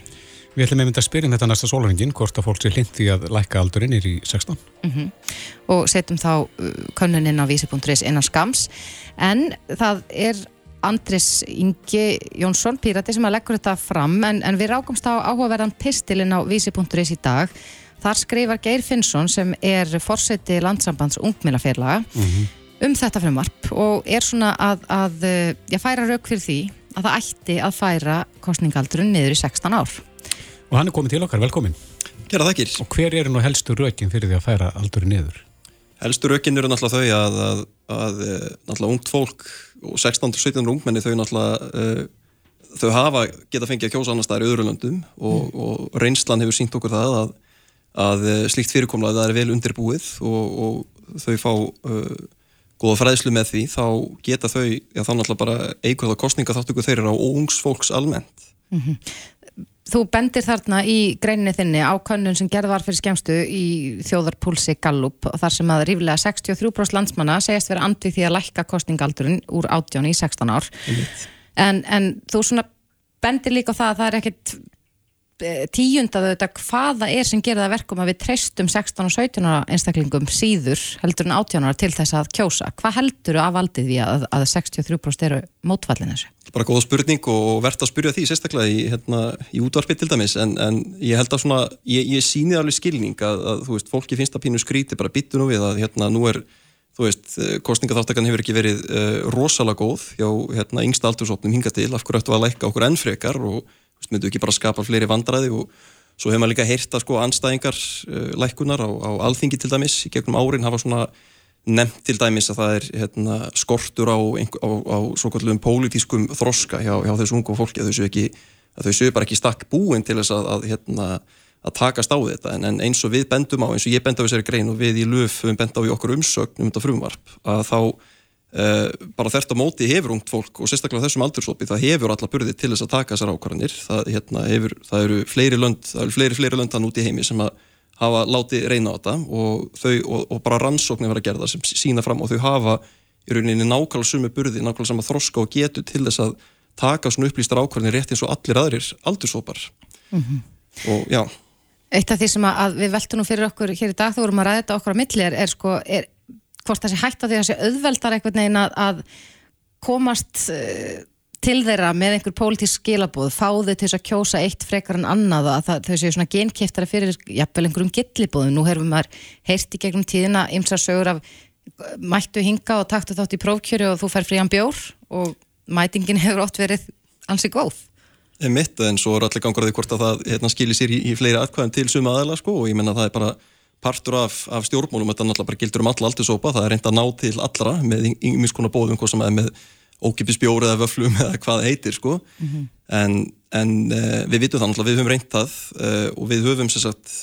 Við ætlum einmitt að spyrja um þetta næsta sólringin, hvort að fólk sé hlindi að lækka aldurinn er í 16. Mm -hmm. Og setjum þá uh, könnuninn á vísi.is innan skams. En það er Andris Ingi Jónsson, pírati, sem að leggur þetta fram, en, en við rákumst á áhugaverðan pistilinn á vísi.is í dag. Þar skrifar Geir Finnsson sem er fórseti landsambands ungmilaférlaga mm -hmm. um þetta frumvarp og er svona að, að já, færa rauk fyrir því að það ætti að færa kostningaldurinn niður í 16 ár og hann er komið til okkar, velkomin. Kjæra þakkir. Og hver er nú helstu rökin fyrir því að færa aldurinn niður? Helstu rökin eru náttúrulega þau að, að, að eh, náttúrulega ungt fólk og 16-17 ungmenni þau náttúrulega uh, þau hafa geta fengið að kjósa annar staðar í öðru löndum og, mm. og reynslan hefur sínt okkur það að, að eh, slíkt fyrirkomlaði það er vel undirbúið og, og þau fá uh, góða fræðslu með því þá geta þau, já þá náttúrulega bara eikvæða kostninga þáttöku þeirra á ungs fólks almennt. Mm -hmm. Þú bendir þarna í greininni þinni á könnun sem gerð var fyrir skemstu í þjóðarpúlsi Gallup þar sem að ríflega 63% landsmanna segist vera andið því að lækka kostningaldurinn úr 18 í 16 ár. En, en þú svona bendir líka það að það er ekkit Eh, tíundaðu þetta hvaða er sem gerir það verkum að við treystum 16 og 17 ára einstaklingum síður heldur en 18 ára til þess að kjósa. Hvað heldur af valdið við að, að 63% eru mótfallin þessu? Bara góða spurning og verðt að spyrja því sérstaklega í, hérna, í útvarpi til dæmis en, en ég held að svona, ég, ég síni alveg skilning að, að þú veist, fólki finnst að pínu skríti bara byttu nú við að hérna nú er þú veist, eh, kostningaþáttakann hefur ekki verið uh, rosalega góð hjá hérna yngsta aldursopnum hinga til, af hverju ættu að lækka okkur ennfrekar og myndu ekki bara skapa fleiri vandræði og svo hefur maður líka heyrta sko anstæðingar uh, lækunar á, á alþingi til dæmis í gegnum árin hafa svona nefnt til dæmis að það er hérna, skortur á, á, á svo kallum pólitískum þroska hjá, hjá þessu ungu fólki að þau séu ekki að þau séu bara ekki stakk búin til þess að, að, hérna, að takast á þetta. En, en eins og við bendum á, eins og ég bend á þessari grein og við í löf bend á í okkur umsögn um þetta frumvarp að þá Uh, bara þert á móti hefur ungt fólk og sérstaklega þessum aldursópi það hefur alla burði til þess að taka þessar ákvarðanir. Það, hérna, hefur, það eru fleiri lönd það eru fleiri, fleiri lönd þann út í heimi sem að hafa látið reyna á þetta og, þau, og, og bara rannsóknir vera að gera það sem sína fram og þau hafa í rauninni nákvæmlega sumu burði, nákvæmlega sama þroska og getu til þess að taka svona upplýstar ákvarðanir rétt eins og allir aðrir aldursópar mm -hmm. og já Eitt af því sem að við veltum nú fyrir okkur hér í dag þú vorum að ræða þetta okkur á milli er, er, sko, er hvort það sé hægt á því að það sé auðveldar einhvern veginn að, að komast uh, til þeirra með einhver pólitísk skilabóð, fá þau til þess að kjósa eitt frekar en annað að það, þau séu svona genkiftara fyrir jafnvel einhverjum gillibóðum. Nú hefur maður heyrst í gegnum tíðina ymsa sögur af mættu hinga og taktu þátt í prófkjöru og þú fær frían bjór og mætingin hefur ótt verið ansi góð. Mitt en svo er allir gangur að því hvort að það hérna, skilir sér í, í fleiri atkvæðum til suma aðela sko og ég menna það er bara partur af, af stjórnmólum, þetta náttúrulega bara gildur um alla aldursópa, það er reynd að ná til allra með yngmis konar bóðum, hvað sem er með ókipisbjóri eða vöflum eða hvað heitir sko, mm -hmm. en, en uh, við vitum það náttúrulega, við höfum reynd það uh, og við höfum sérsagt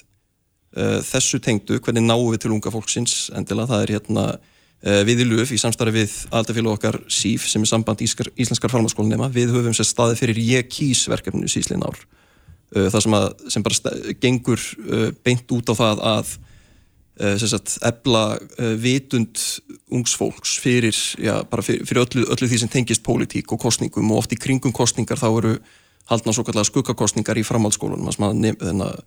uh, eh, þessu tengdu, hvernig náum við til unga fólksins endilega, það er hérna við í LUF í samstarfi við aldarfélag okkar SÍF sem er samband Ískar, Íslenskar farmaskólinema, við höfum sér staði fyrir ég kýs verkefnu síslinn ár. Það sem, að, sem bara gengur beint út á það að Eh, sagt, ebla uh, vitund ungs fólks fyrir, já, fyrir, fyrir öllu, öllu því sem tengist pólitík og kostningum og oft í kringum kostningar þá eru haldna svo kallega skuggakostningar í framhaldsskólunum þannig að nef,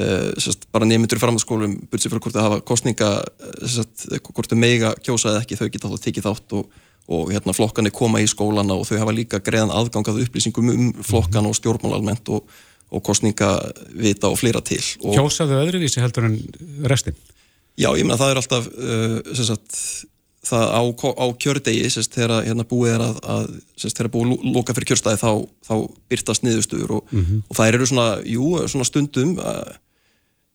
uh, bara nefndur í framhaldsskólum sér fyrir hvort það hafa kostninga sagt, hvort þau meiga kjósa eða ekki þau geta þá tekið þátt og, og hérna, flokkanir koma í skólana og þau hafa líka greiðan aðgangað upplýsingum um flokkan og stjórnmál almennt og, og kostningavita og fleira til og Kjósaðu öðruvísi heldur en restin? Já, ég meina það er alltaf uh, sagt, það á, á kjördegi sérst, þegar hérna, búið er að, að sérst, þegar búið að loka fyrir kjörstæði þá, þá byrtast niðurstuður og, mm -hmm. og það eru svona, jú, svona stundum uh,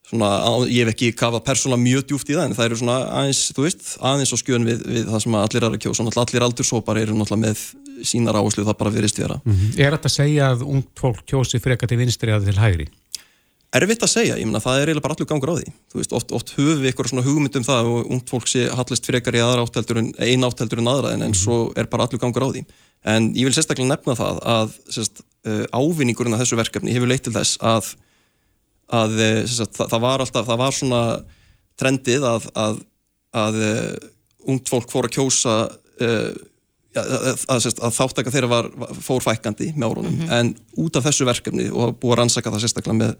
svona, ég hef ekki kafað persónulega mjög djúft í það en það eru svona aðeins, þú veist, aðeins á skjön við, við það sem allir er að kjósa, allir aldursópar eru náttúrulega með sínar áherslu það bara verist vera. Mm -hmm. Er þetta að segja að ungt fólk kjósi frekar til vinstri að til hægri? Erfitt að segja, ég menna það er eiginlega bara allur gangur á því. Þú veist, oft, oft höfum við eitthvað svona hugmyndum það og ungt fólk sé hallist frekar í aðra átteldur en eina átteldur en aðra en, en mm -hmm. svo er bara allur gangur á því. En ég vil sérstaklega nefna það að sérst, uh, ávinningurinn af þessu verkefni hefur leitt til þess að, að uh, sérst, það, það var alltaf, það var svona trendið að, að, að uh, ungt fólk fór að kjósa að, að, að þáttaka þeirra var, fórfækandi með árunum. En út af þessu verkefni og búið að rannsaka það sérstaklega með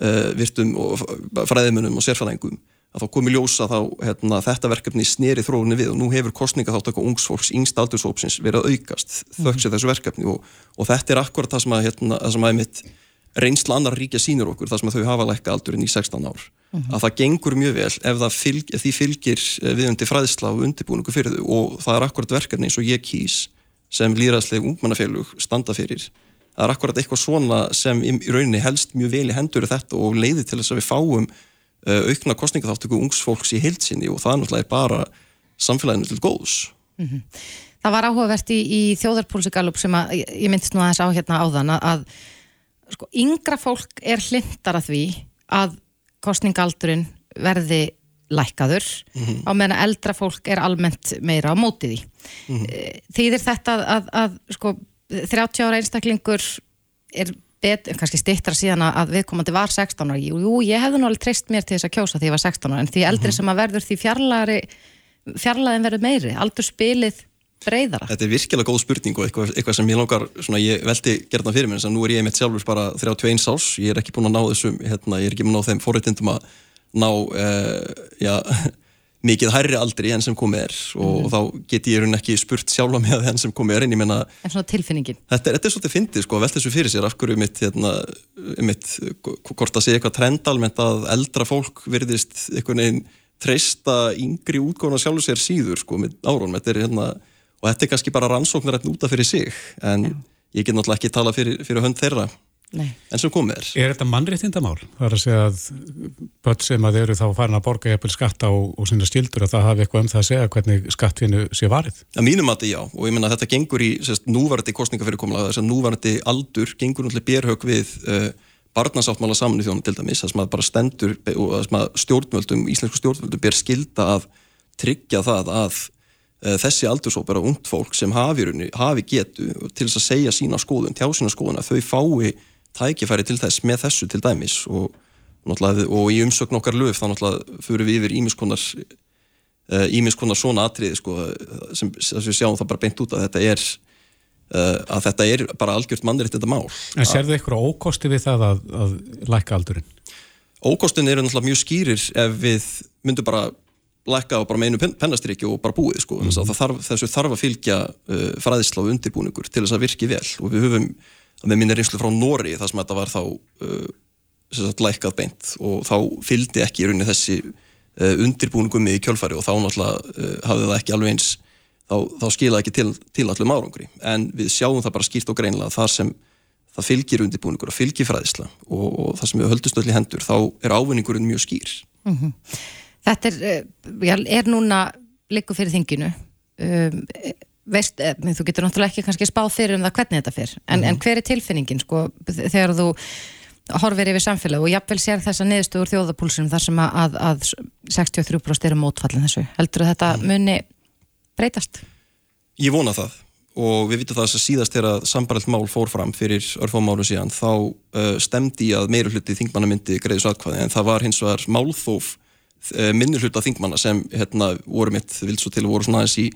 uh, virtum og fræðimunum og sérfæðingum að þá komi ljósa þá hérna, þetta verkefni sneri þróunni við og nú hefur kostninga þáttaka ungsfólks, yngst aldurshópsins verið að aukast þöggs mm þessu verkefni. Og, og þetta er akkurat það sem að, hérna, það sem að mitt reynsla annar ríkja sínur okkur, það sem að þau hafa lækka aldurinn í 16 ár, að það gengur mjög vel ef, fylg, ef því fylgir viðundi fræðsla og undirbúningu fyrir þau. Og það er akkurat verkefni eins og ég kýs sem líðræðsleg ungmannafélug standa fyrir það er akkurat eitthvað svona sem í rauninni helst mjög vel í hendur þetta og leiði til þess að við fáum uh, aukna kostningaþáttöku ungsfólks í heilsinni og það er náttúrulega bara samfélaginu til góðs. Það var áhugavert í, í þjóðarpólsigalup sem að, ég myndist nú aðeins á hérna áðan að, að sko, yngra fólk er hlindar að því að kostningaldurinn verði lækkaður á meðan að eldra fólk er almennt meira á móti því. Mm Þýðir þetta að, að, að sko, 30 ára einstaklingur er bet, kannski stittra síðan að- viðkomandi var 16 ára. Jú, ég hefði nú alveg treyst mér til þess að kjósa því ég var 16 ára en því eldri sem að verður því fjarlæri fjarlæðin verður meiri, aldur spilið breyðara. Þetta er virkilega góð spurning og eitthvað, eitthvað sem ég langar, svona ég veldi gerðan fyrir mér, en nú er ég mitt sjálfur bara 31 árs, ég er ekki búin að ná þessum, hérna, ég er ekki búin að ná þeim forréttindum að ná, uh, já, mikið hærri aldri enn sem komið er og þá get ég rauninni ekki spurt sjálfa að enn sem komið er en ég menna En svona tilfinningin. Þetta er, þetta er svolítið fyndið sko að velta þessu fyrir sér af hverju mitt, hérna, mitt hvort það sé eitthvað trend almennt að eldra fólk virðist einhvern veginn treysta yngri útgóðan sjálfur sér síður sko með er, hérna, og þetta er kannski bara rannsóknar út af fyrir sig en ég get náttúrulega ekki tala fyrir, fyrir hönd þeirra Nei. en sem komið er. Er þetta mannréttindamál? Það er að segja að börn sem að eru þá farin að borga jafnvel skatta og, og sinna skildur að það hafi eitthvað um það að segja hvernig skattfinu sé varið. Að mínum að þetta já og ég menna að þetta gengur í sérst, núvarandi kostningafyrirkomlega þess að núvarandi aldur gengur náttúrulega bérhög við uh, barnasáttmála saminu þjónu til dæmis það sem að bara stendur og það sem að stjórnvöldum, íslensku stjórnvöldum ber skilda að tryggja það að uh, þessi aldursópera ungt fólk sem hafi, hafi getu til þess að segja sína skoðun, tjá sína skoðun að þau fái tækifæri til þess með þessu til dæmis og, og í umsögn okkar löf þá náttúrulega fyrir við yfir ímiskonar ímiskonar svona atriði sko, sem, sem við sjáum það bara beint út að þetta er uh, að þetta er bara algjört mannrétt þetta mál. En sérðu eitthvað ókosti við það að, að lækka aldurinn? Ókostin eru náttúrulega mjög skýrir ef við myndum bara lækka á bara með einu pen- pennastriki og bara búið sko. Mm -hmm. þarf, þessu þarf að fylgja uh, fræðisla og undirbúningur til þess að virki vel og við höfum, með minni reynslu frá Nóri þar sem þetta var þá uh, lækkað beint og þá fylgdi ekki í rauninni þessi uh, undirbúningum í kjölfæri og þá náttúrulega uh, hafði það ekki alveg eins þá, þá skilaði ekki til, til allum árangri. En við sjáum það bara skýrt og greinlega þar sem það fylgir undirbúningur og fylgir fræðisla og, og það sem við höldust öll í hendur þá er ávinningurinn mjög skýr. Þetta er, já, er núna líku fyrir þinginu. Um, veist, eh, þú getur náttúrulega ekki kannski spáð fyrir um það hvernig þetta fyrir en, en hver er tilfinningin sko þegar þú horfir yfir samfélag og jafnvel sér þessa niðurstöður þjóðapúlsunum þar sem að, að, að 63% eru mótfallin þessu? Heldur að þetta muni breytast? Ég vona það. Og við vitum það að síðast þegar sambaralt mál fór fram fyrir örfám árum síðan þá uh, stemdi í að meira hluti þingmanna myndi greiðis atkvæði. En það var hins vegar málþóf uh, minni hluta þingmanna sem hérna voru mitt vild svo til voru svona aðeins í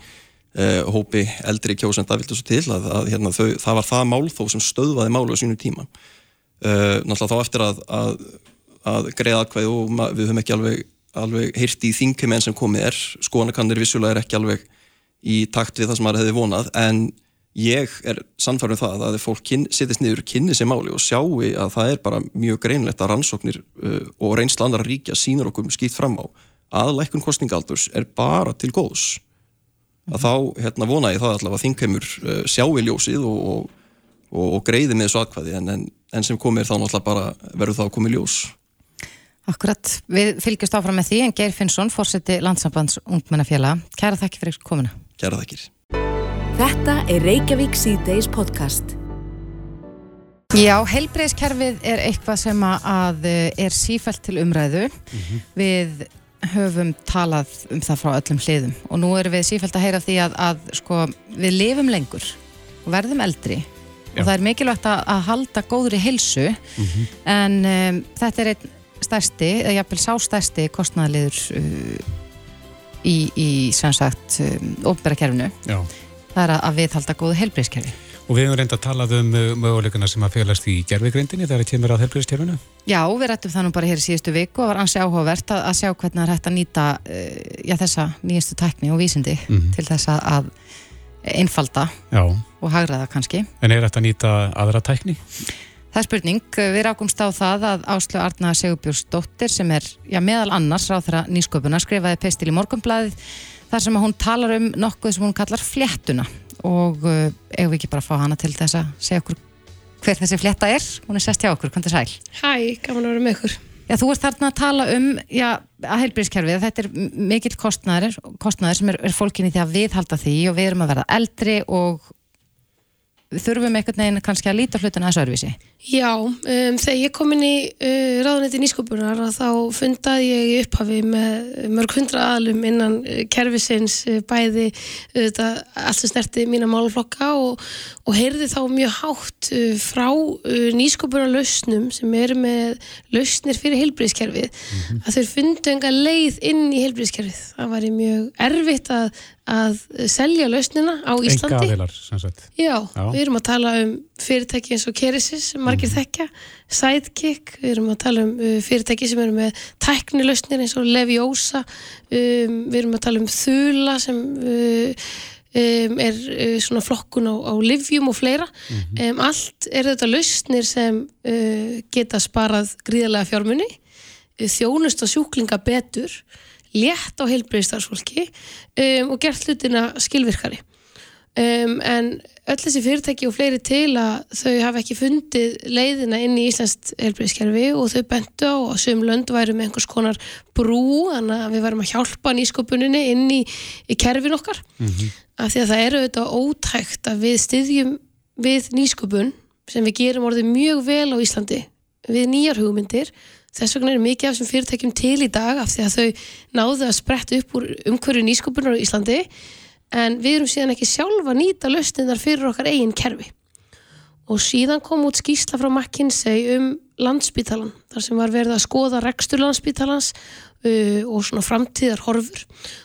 uh, hópi eldri kjósenda vild svo til að, að hérna, þau, það var það málþóf sem stöðvaði málu á sínum tíma. Uh, náttúrulega þá eftir að, að, að greiða atkvæði og við höfum ekki alveg, alveg heyrt í þingheim enn sem komið er. Skoðanakannir vissulega er ekki alveg í takt við það sem maður hefði vonað en ég er sannfærið það að ef fólk setjast niður, kynni sér máli og sjáu að það er bara mjög greinlegt að rannsóknir uh, og reynsla andra ríkja sínur okkur skýtt fram á að lækkun kostningaldurs er bara til góðs að þá hérna, vona ég það allavega að þingheimur uh, sjáu ljósið og, og, og, og greiði með þessu atkvæði. En, en, en sem komir þá náttúrulega bara verður það að komi ljós. Akkurat, við fylgjast áfram með því en Geir Finnsson, fórseti landsambands ungmennafélag, kæra þakki fyrir komuna. Kæra þakkir. Þetta er Reykjavík C-Days podcast. Já, heilbreyðskerfið er eitthvað sem að- að er sífælt til umræðu. Við höfum talað um það frá öllum hliðum og nú erum við sífælt að heyra því að, að sko, við lifum lengur og verðum eldri Já. og það er mikilvægt að, að halda góðri heilsu en um, þetta er einn stærsti, eða jafnvel sá stærsti kostnæðaliður uh, í, í sem sagt um, ópera kerfinu Já. það er að viðhalda góðu helbriðskerfi. Og við hefum reynda að tala um uh, möguleikana sem að félast í gerfigrindinni þegar það kemur á helbriðstjörfinu. Já, við rættum það nú bara hér í síðustu viku og var ansi áhugavert að, að sjá hvernig það er hægt að nýta uh, já, þessa nýjastu tækni og vísindi Mhm. til þess að, að einfalda Já, og hagraða kannski. en er þetta að nýta aðra tækni? Það er spurning, við rákumst á það að Áslu Arna Segurbjörnsdóttir sem er já, meðal annars ráþara nýsköpuna skrifaði pestil í morgunblæðið þar sem að hún talar um nokkuð sem hún kallar fléttuna og uh, eigum við ekki bara að fá hana til þess að segja okkur hver þessi flétta er, hún er sest hjá okkur, hvernig sæl? Hæ, gaman að vera með ykkur. Já, þú ert þarna að tala um já, að heilbríðskerfið, þetta er mikill kostnæður, sem er, er fólkinni því að viðhalda því og við erum að verða eldri og þurfum einhvern veginn kannski að líta hlutuna þessu örvísi. Já, um, þegar ég kom inn í uh, ráðunetti nýsköpunar að þá fundaði ég í upphafi með mörg hundra aðlum innan uh, kerfisins uh, bæði uh, allt sem snerti mína málflokka og, og heyrði þá mjög hátt uh, frá uh, nýsköpunar lausnum sem eru með lausnir fyrir heilbríðskerfið að þeir fundu enga leið inn í heilbríðskerfið. Það var mjög erfitt að, að selja lausnina á Íslandi. Enga aðilar, sem sagt. Já, Já. við erum að tala um fyrirtæki eins og Keresis, margir þekkja, Sidekick, við erum að tala um uh, fyrirtæki sem eru með tæknilausnir eins og Leviosa, um, við erum að tala um Þula sem uh, um, er uh, svona flokkun á, á livjum og fleira. um, allt er þetta lausnir sem uh, geta sparað gríðarlega fjármunni, þjónust á sjúklinga betur, létt á heilbreyðstarfsfólki um, og gert hlutina skilvirkari. Um, en öll þessi fyrirtæki og fleiri til að þau hafa ekki fundið leiðina inn í Íslands helbriðskerfi og þau bentu á að sögum lönd væru með einhvers konar brú þannig að við varum að hjálpa nýsköpuninni inn í, í kerfin okkar. Af því að það eru auðvitað ótækt að við styðjum við nýsköpun sem við gerum orðið mjög vel á Íslandi við nýjar hugmyndir þess vegna er mikið af þessum fyrirtækjum til í dag af því að þau náðu að spretta upp úr umhverju nýsköpunar á Íslandi en við erum síðan ekki sjálfa nýta lausnindar fyrir okkar eigin kerfi. Og síðan kom út skýsla frá McKinsey um landspítalan þar sem var verið að skoða rekstur landspítalans uh, og svona framtíðar horfur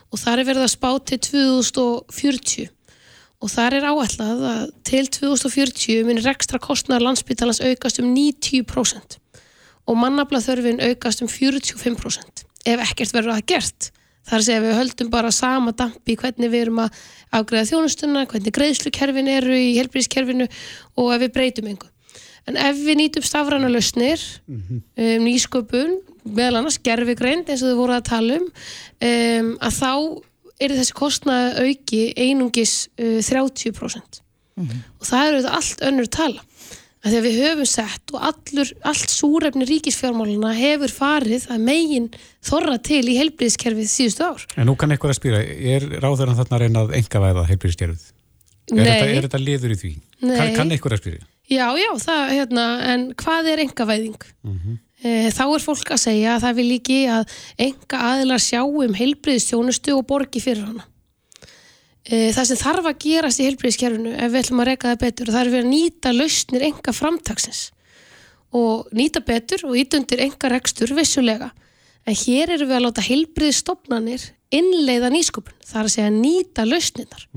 og þar er verið að spá til 2040 og þar er áætlað að til 2040 muni rekstra kostnar landspítalans aukast um 90% og mannabla þörfin aukast um 45% ef ekkert verður að gert þar að við höldum bara sama dampi hvernig við erum að afgreða þjónustuna hvernig greiðslukerfin eru í helbriðskerfinu og ef við breytum einhver en ef við nýtum stafræna lausnir um, nýsköpun meðal annars gerfigreind eins og þau voru að tala um, um að þá er þessi kostnaði auki einungis uh, 30% og það eru þetta allt önnur tala þegar við höfum sett og allur, allt súrefni ríkisfjármáluna hefur farið að megin þorra til í heilbriðskerfið síðustu ár. En nú kann eitthvað að spýra, er ráðurinn þarna að reyna að enga væða heilbyrðiskerfið? Er, þetta- er þetta liður í því? Nei. Kann, kann eitthvað að spýra? Já, já, það, hérna, en hvað er engavæðing? e, þá er fólk að segja að það vil ekki að enga aðilar sjá um heilbriðstjónustu og borgi fyrir hana. E, það sem þarf að gerast í heilbriðskerfinu ef við ætlum að reka það betur, það er við að nýta lausnir enga framtagsins og nýta betur og ít undir enga rekstur vissulega. En hér erum við að láta heilbriðstofnanir innleiða nýsköpun, það er að segja nýta lausnirnar.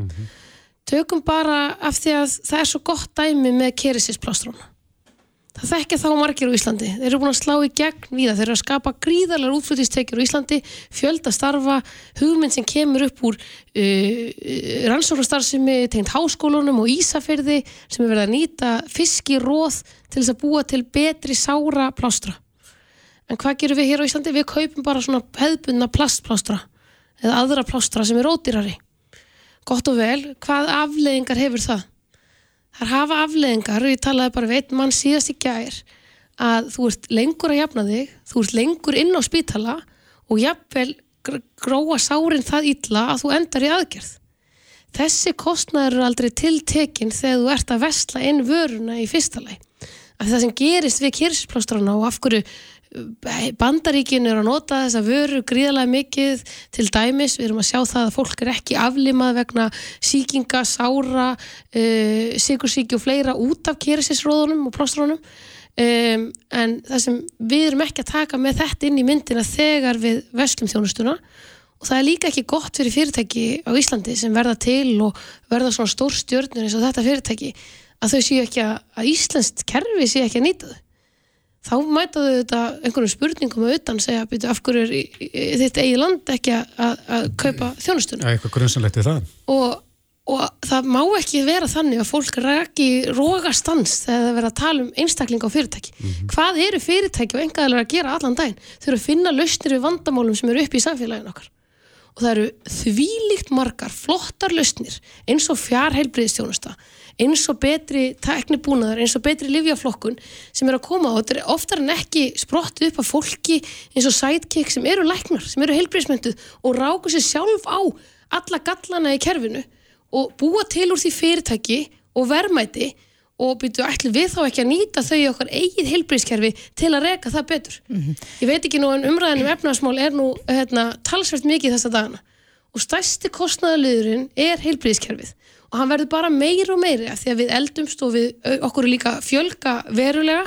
Tökum bara af því að það er svo gott dæmi með kerisisplastróna. Það þekkja þá margir á Íslandi. Þeir eru búin að slá í gegn víða. Þeir eru að skapa gríðarlegar útflutistekjur á Íslandi, fjölda starfa, hugmynd sem kemur upp úr uh, rannsóknastarfsemi tegnd háskólunum og Ísafyrði sem er verið að nýta fiskiróð til þess að búa til betri sára plástra. En hvað gerum við hér á Íslandi? Við kaupum bara svona hefðbundna plastplástra eða aðra plástra sem er ódýrari. Gott og vel, hvað afleiðingar hefur það? Það hafa afleiðingar og ég talaði bara við einn mann síðast í gær að þú ert lengur að jafna þig, þú ert lengur inn á spítala og jafnvel gr- gróa sárin það illa að þú endar í aðgerð. Þessi kostnaður eru aldrei tiltekin þegar þú ert að vesla inn vöruna í fyrsta lagi. Af það sem gerist við kyrsisplástrana og af hverju bandaríkin eru að nota þessa vöru gríðarlega mikið. Til dæmis, við erum að sjá það að fólk er ekki aflimað vegna síkinga, sára uh, sigursíki og fleira út af kerisisróðunum og plástrónum um, en það sem við erum ekki að taka með þetta inn í myndina þegar við veslum þjónustuna. Og það er líka ekki gott fyrir fyrirtæki á Íslandi sem verða til og verða svona stór stjörnur eins og þetta fyrirtæki að þau séu ekki að, að Íslandst kerfi séu ekki að nýta þau þá mæta þau þetta einhverjum spurningum að utan segja byrju, af hverju er þitt eigi land ekki að, að, kaupa þjónustuna Já, eitthvað grunnsanlegt við það. og, og það má ekki vera þannig að fólk raki rógastans þegar það verða að tala um einstakling á fyrirtæki. Hvað eru fyrirtæki og engaðalega að gera allan daginn? Þau eru að finna lausnir við vandamálum sem eru upp í samfélaginu okkar. Og það eru þvílíkt margar flottar lausnir eins og fjárheilbriðstjónusta, eins og betri teknibúnaðar, eins og betri livjaflokkun sem eru að koma og þetta er oftar en ekki sprottið upp af fólki eins og sidekick sem eru læknar, sem eru heilbriðsmynduð og ráku sér sjálf á alla gallana í kerfinu og búa til úr því fyrirtæki og verðmæti og byrju ætlum við þá ekki að nýta þau í okkar eigið heilbríðskerfi til að reka það betur. Ég veit ekki nú en umræðin um efnaðasmál er nú hérna, talsvert mikið þessa dagana og stærsti kostnaðaliðurinn er heilbríðskerfið og hann verður bara meir og meiri af því að við eldumst og við okkur líka fjölga verulega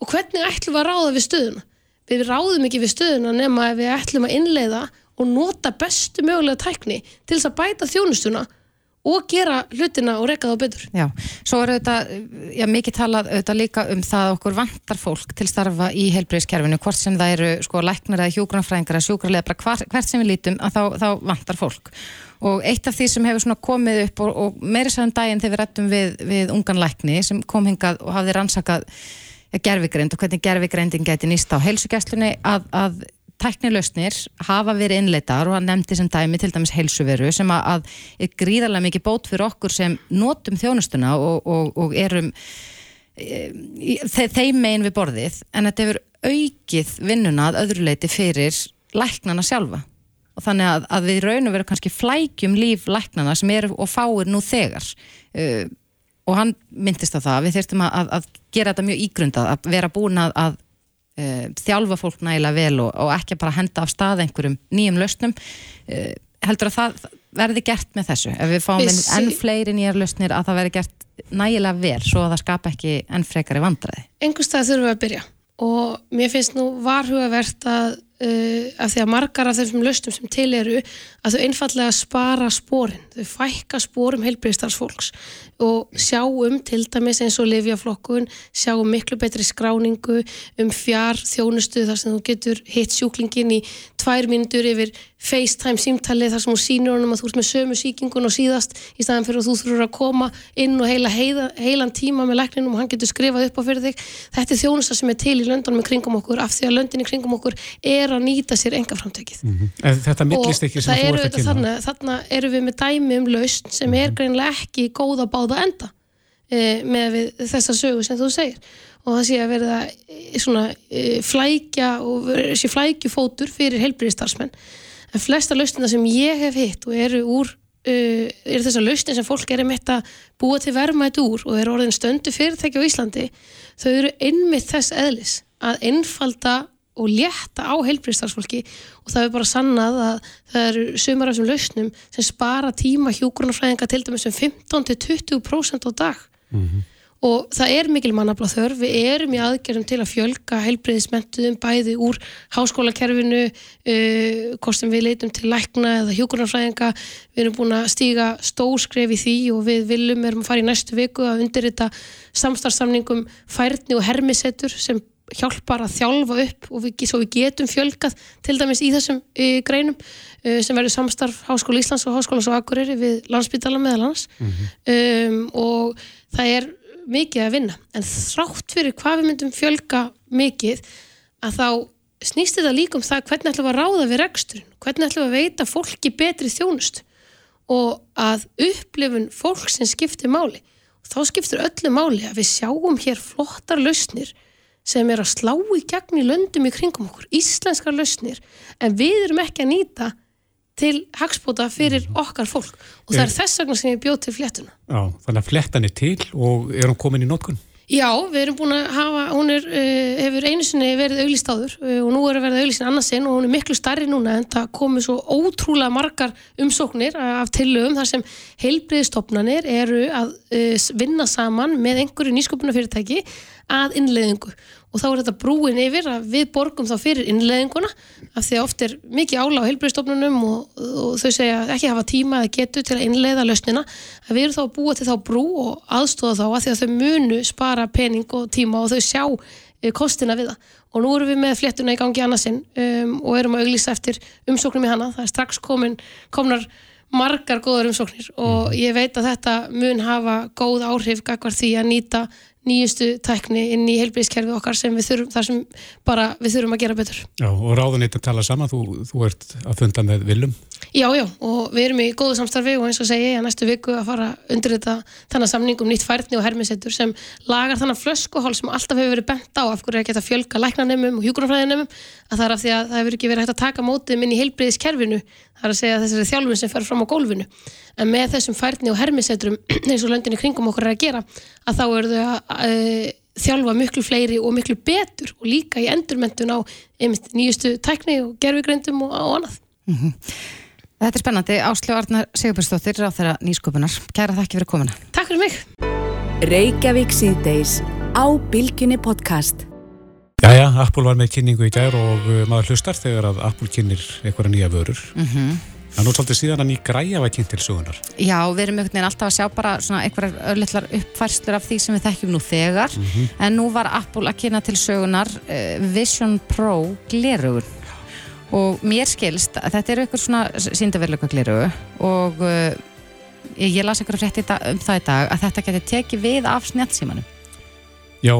og hvernig ætlum við að ráða við stöðuna? Við ráðum ekki við stöðuna nema ef við ætlum að innleiða og nota bestu mögulega tækni til þess að bæta þjónustuna og gera hlutina og reka þá betur. Já, svo er auðvitað, já, mikið talað auðvitað líka um það að okkur vantar fólk til starfa í heilbriðskerfinu, hvort sem það eru sko læknar eða hjúgrunafræðingar eða sjúkrarlega, bara hvar, hvert sem við lítum að þá, þá vantar fólk. Og eitt af því sem hefur svona komið upp og, og meiri sæðum daginn þegar við rættum við, við ungan lækni sem kom hingað og hafði rannsakað gerfigreind og hvernig gerfigreindin gæti nýst á heilsugesslunni að, að tæknilausnir hafa verið innleitar og hann nefndi sem dæmi til dæmis heilsuveru sem að, að er gríðarlega mikið bót fyrir okkur sem notum þjónustuna og, og, og erum e, þe þeim megin við borðið en þetta hefur aukið vinnuna að öðru leiti fyrir læknana sjálfa. Og þannig að, að við raun og veru kannski flækjum líf læknana sem eru og fáir nú þegar. Uh, og hann myndist á það við þyrstum að, að, gera þetta mjög ígrundað að vera búin að uh, þjálfa fólk nægilega vel og, og ekki bara henda af stað einhverjum nýjum lausnum. Uh, heldur að það verði gert með þessu? Ef við fáum sí- enn fleiri nýjar lausnir að það verði gert nægilega vel svo að það skapa ekki enn frekari vandræði? Einhvers stað þurfum við að byrja. Og mér finnst nú varhugavert að uh, af því að margar af þessum lausnum sem til eru að þau einfallega spara spórin, þau fækka spórum heilbriðstarfsfólks og sjáum til dæmis eins og lifjaflokkun, sjáum miklu betri skráningu um fjár þjónustu þar sem þú getur hitt sjúklingin í tvær mínútur yfir FaceTime símtali þar sem hún sýnir honum að þú ert með sömu síkingun og síðast í staðan fyrir að þú þurfur að koma inn og heila, heila heilan tíma með lækninum og hann getur skrifað upp á fyrir þig. Þetta er þjónusta sem er til í löndunum í kringum okkur af því að löndin í kringum okkur er að nýta sér enga framtökið En þetta millist ekki sem þú ert að kynna. þannig, þarna eru við með dæmi um lausn sem er greinlega ekki góð að báða enda e, með þessa sögu sem þú segir. Og það sé að verða e, svona e, flækja og sé flækjufótur fyrir heilbriðistarsmenn en flesta lausnina sem ég hef hitt og eru úr uh, eru þessar lausnir sem fólk er einmitt að búa til verðmætt úr og eru orðin stöndu fyrirtæki á Íslandi þau eru einmitt þess eðlis að einfalda og létta á heilbriðstarfsfólki og það er bara sannað að það eru sumar af þessum lausnum sem spara tíma hjúgrunarfræðinga til dæmis um 15-20% á dag. Og það er mikil mannabla þörf. Við erum í aðgerðum til að fjölga heilbriðismentuðum bæði úr háskólakerfinu uh, sem við leitum til lækna eða hjúgrunarfræðinga við erum búin að stíga stórskref í því og við viljum erum að fara í næstu viku að undirrita samstarfsamningum færni og hermisettur sem hjálpar að þjálfa upp og við, svo við getum fjölgað til dæmis í þessum uh, greinum uh, sem verður samstarf Háskóla Íslands og Háskóla svo Akureyri við landsbytala meðal hans um, og það er mikið að vinna. En þrátt fyrir hvað við myndum fjölga mikið að þá snýst þetta líka um það hvernig ætlum við að ráða við reksturinn, hvernig ætlum við að veita fólki betri þjónust og að upplifun fólk sem skiptir máli. Og þá skiptir öllu máli að við sjáum hér flottar lausnir sem er að slá í gegn í löndum í kringum okkur, íslenskar lausnir en við erum ekki að nýta til hagspóta fyrir okkar fólk. Og það er þess vegna sem ég bjóð til fléttuna. Já, þannig að flettan er til og er hún komin í notkun? Já, við erum búin að hafa, hún er, uh, hefur einu sinni verið auglýst áður uh, og nú er að verða auglýst annarsinn og hún er miklu starri núna en það komið svo ótrúlega margar umsóknir af tillögum þar sem heilbriðstofnanir eru að uh, vinna saman með einhverju nýsköpunarfyrirtæki að innleiðingu og þá er þetta brúin yfir að við borgum þá fyrir innleðinguna af því að oft er mikið ála á heilbreyðstofnunum og, og þau segja ekki hafa tíma eða getu til að innleiða lausnina. Að við erum þá að búa til þá brú og aðstóða þá að því að þau munu spara pening og tíma og þau sjá eh, kostina við það. Og nú erum við með fléttuna í gangi annarsinn um, og erum að auglýsa eftir umsóknum í hana. Það er strax komin, komnar margar góðar umsóknir og ég veit að þetta mun hafa góð áhrif gagvar því að nýta nýjustu tækni inn í heilbríðskerfi okkar sem við þurfum, þar sem bara við þurfum að gera betur. Já, og ráðuneytum tala saman, þú, þú ert að funda með Viljum. Já, já, og við erum í góðu samstarfi og eins og segi ég að næstu viku að fara undir þetta þannig samning um nýtt færni og hermisettur sem lagar þannig flöskuhál sem alltaf hefur verið bent á af hverju er að geta fjölga læknanemum og hjúgrunafræðinemum að það er af því að það hefur ekki verið hægt að taka mótið inn í heilbríðiskerfinu, það er að segja þessari þjálfun sem fer fram á gólfinu en með þessum færni og hermisetturum eins og löndinni kringum okkur er að gera að þá eru þau að uh, þjálfa miklu fleiri og miklu betur og líka í endurmentun á einmitt, nýjustu tækni og gerfigreindum og, og annað. Mm -hmm. Þetta er spennandi. Áslöf Arnar Sigurbjörnsdóttir á þeirra nýsköpunar. Kæra þakki fyrir komuna. Takk fyrir mig. Jæja, Apple var með kynningu í gær og uh, maður hlustar þegar að Apple kynir eitthvað nýja vörur. Mm -hmm. Það er nú svolítið síðan að ný græja var kynnt til sögunar. Já, við erum einhvern veginn alltaf að sjá bara svona einhverjar örlittlar uppfærslur af því sem við þekkjum nú þegar. Mm -hmm. En nú var Apple að kynna til sögunar uh, Vision Pro glerugun. Og mér skilst að þetta eru eitthvað svona síndaverleika glerugu og uh, ég las eitthvað frétt um það í dag að þetta getur tekið við af snjálfsímanum. Já,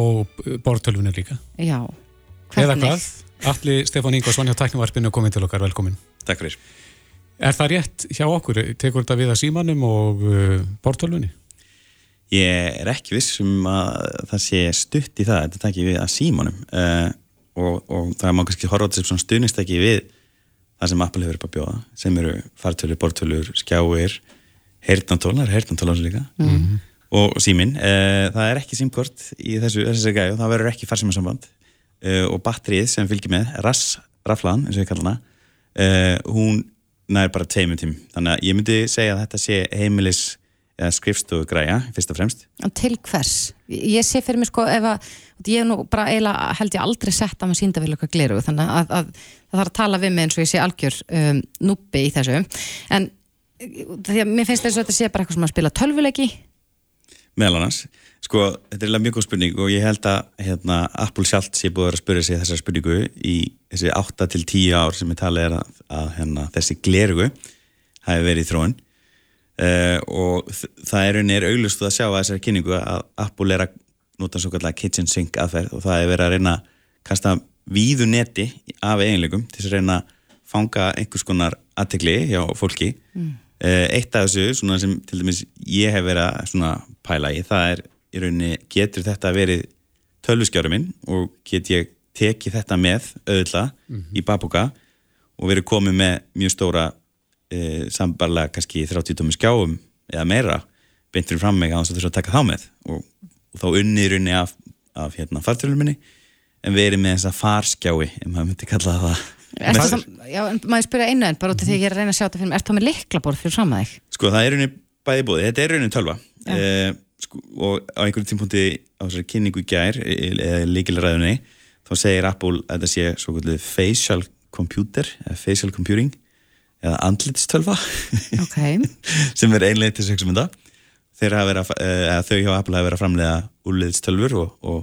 bortölfunir líka. Já, hvernig? Eða hvað? Alli Stefán Ingvarsson hjá Tæknivarpinu komin til okkar, velkomin. Takk fyrir. Er það rétt hjá okkur? Tekur þetta við að símanum og uh, bortölfunni? Ég er ekki vissum að það sé stutt í það, þetta tekir við að símanum uh, og, og það er maður kannski horfað sem stuðnistæki við það sem Apple hefur upp að bjóða, sem eru fartölur, bortölur, skjáir, heyrnantólar, heyrnantólar líka mm -hmm. Og símin. Uh, það er ekki símkort í þessu, þessu gæju, það verður ekki farsímasamband uh, og batterið sem fylgir með, RAS, raflaðan, eins og ég kalla hana, uh, hún nær bara teimum tím þannig að ég myndi segja að þetta sé heimilis eða skrifstofu græja fyrst og fremst Til hvers? Ég sé fyrir mig sko ef að ég hef nú bara eiginlega held ég aldrei sett að maður sínda vel eitthvað gliru þannig að, að, að það þarf að tala við mig eins og ég sé algjör um, núpi í þessu en því að mér finnst þess að þetta sé bara eitthvað sem að spila tölvuleiki meðal annars. Sko, þetta er mjög góð spurning og ég held að hérna, Apple sjálft sé búið að spyrja sig þessar spurningu í þessi 8 til 10 ár sem ég tala er að, að hérna, þessi glerugu hafi verið í þróun. Uh, og það er unni er auglust að sjá að þessari kynningu að Apple er að nota svo kallega kitchen sink aðferð og það er verið að reyna að kasta víðu neti af eiginleikum til að reyna að fanga einhvers konar aðtegli hjá fólki. Mm. Uh, eitt af þessu sem til dæmis ég hef verið að pæla í það er í rauninni getur þetta verið tölvuskjáru minn og get ég tekið þetta með auðvitað mm -hmm. í babúka og verið komið með mjög stóra e, sambarlega kannski 30 tómi skjáum eða meira beintur fram mig að þurfa að taka þá með og, og þá unnið í rauninni af, af hérna, fartölunum minni en verið með þessa farskjái ef maður myndi kalla það það Já, maður spyrja einu en bara út af því að ég er að reyna að sjá þetta fyrir mig, er það með liklaborð fyrir saman þig? Sko það er rauninni bæði búið, þetta er rauninni tölva. Ja sko, og á einhverjum tímpunkti á þessari kynningu gær e, e, eða líkilræðunni þá segir Apple að þetta sé svo kvöldið facial computer eða facial computing eða andlitstölva. Okay. sem er einlega til sex mynda að, að þau hjá Apple hafa verið að framlega úrliðstölfur og, og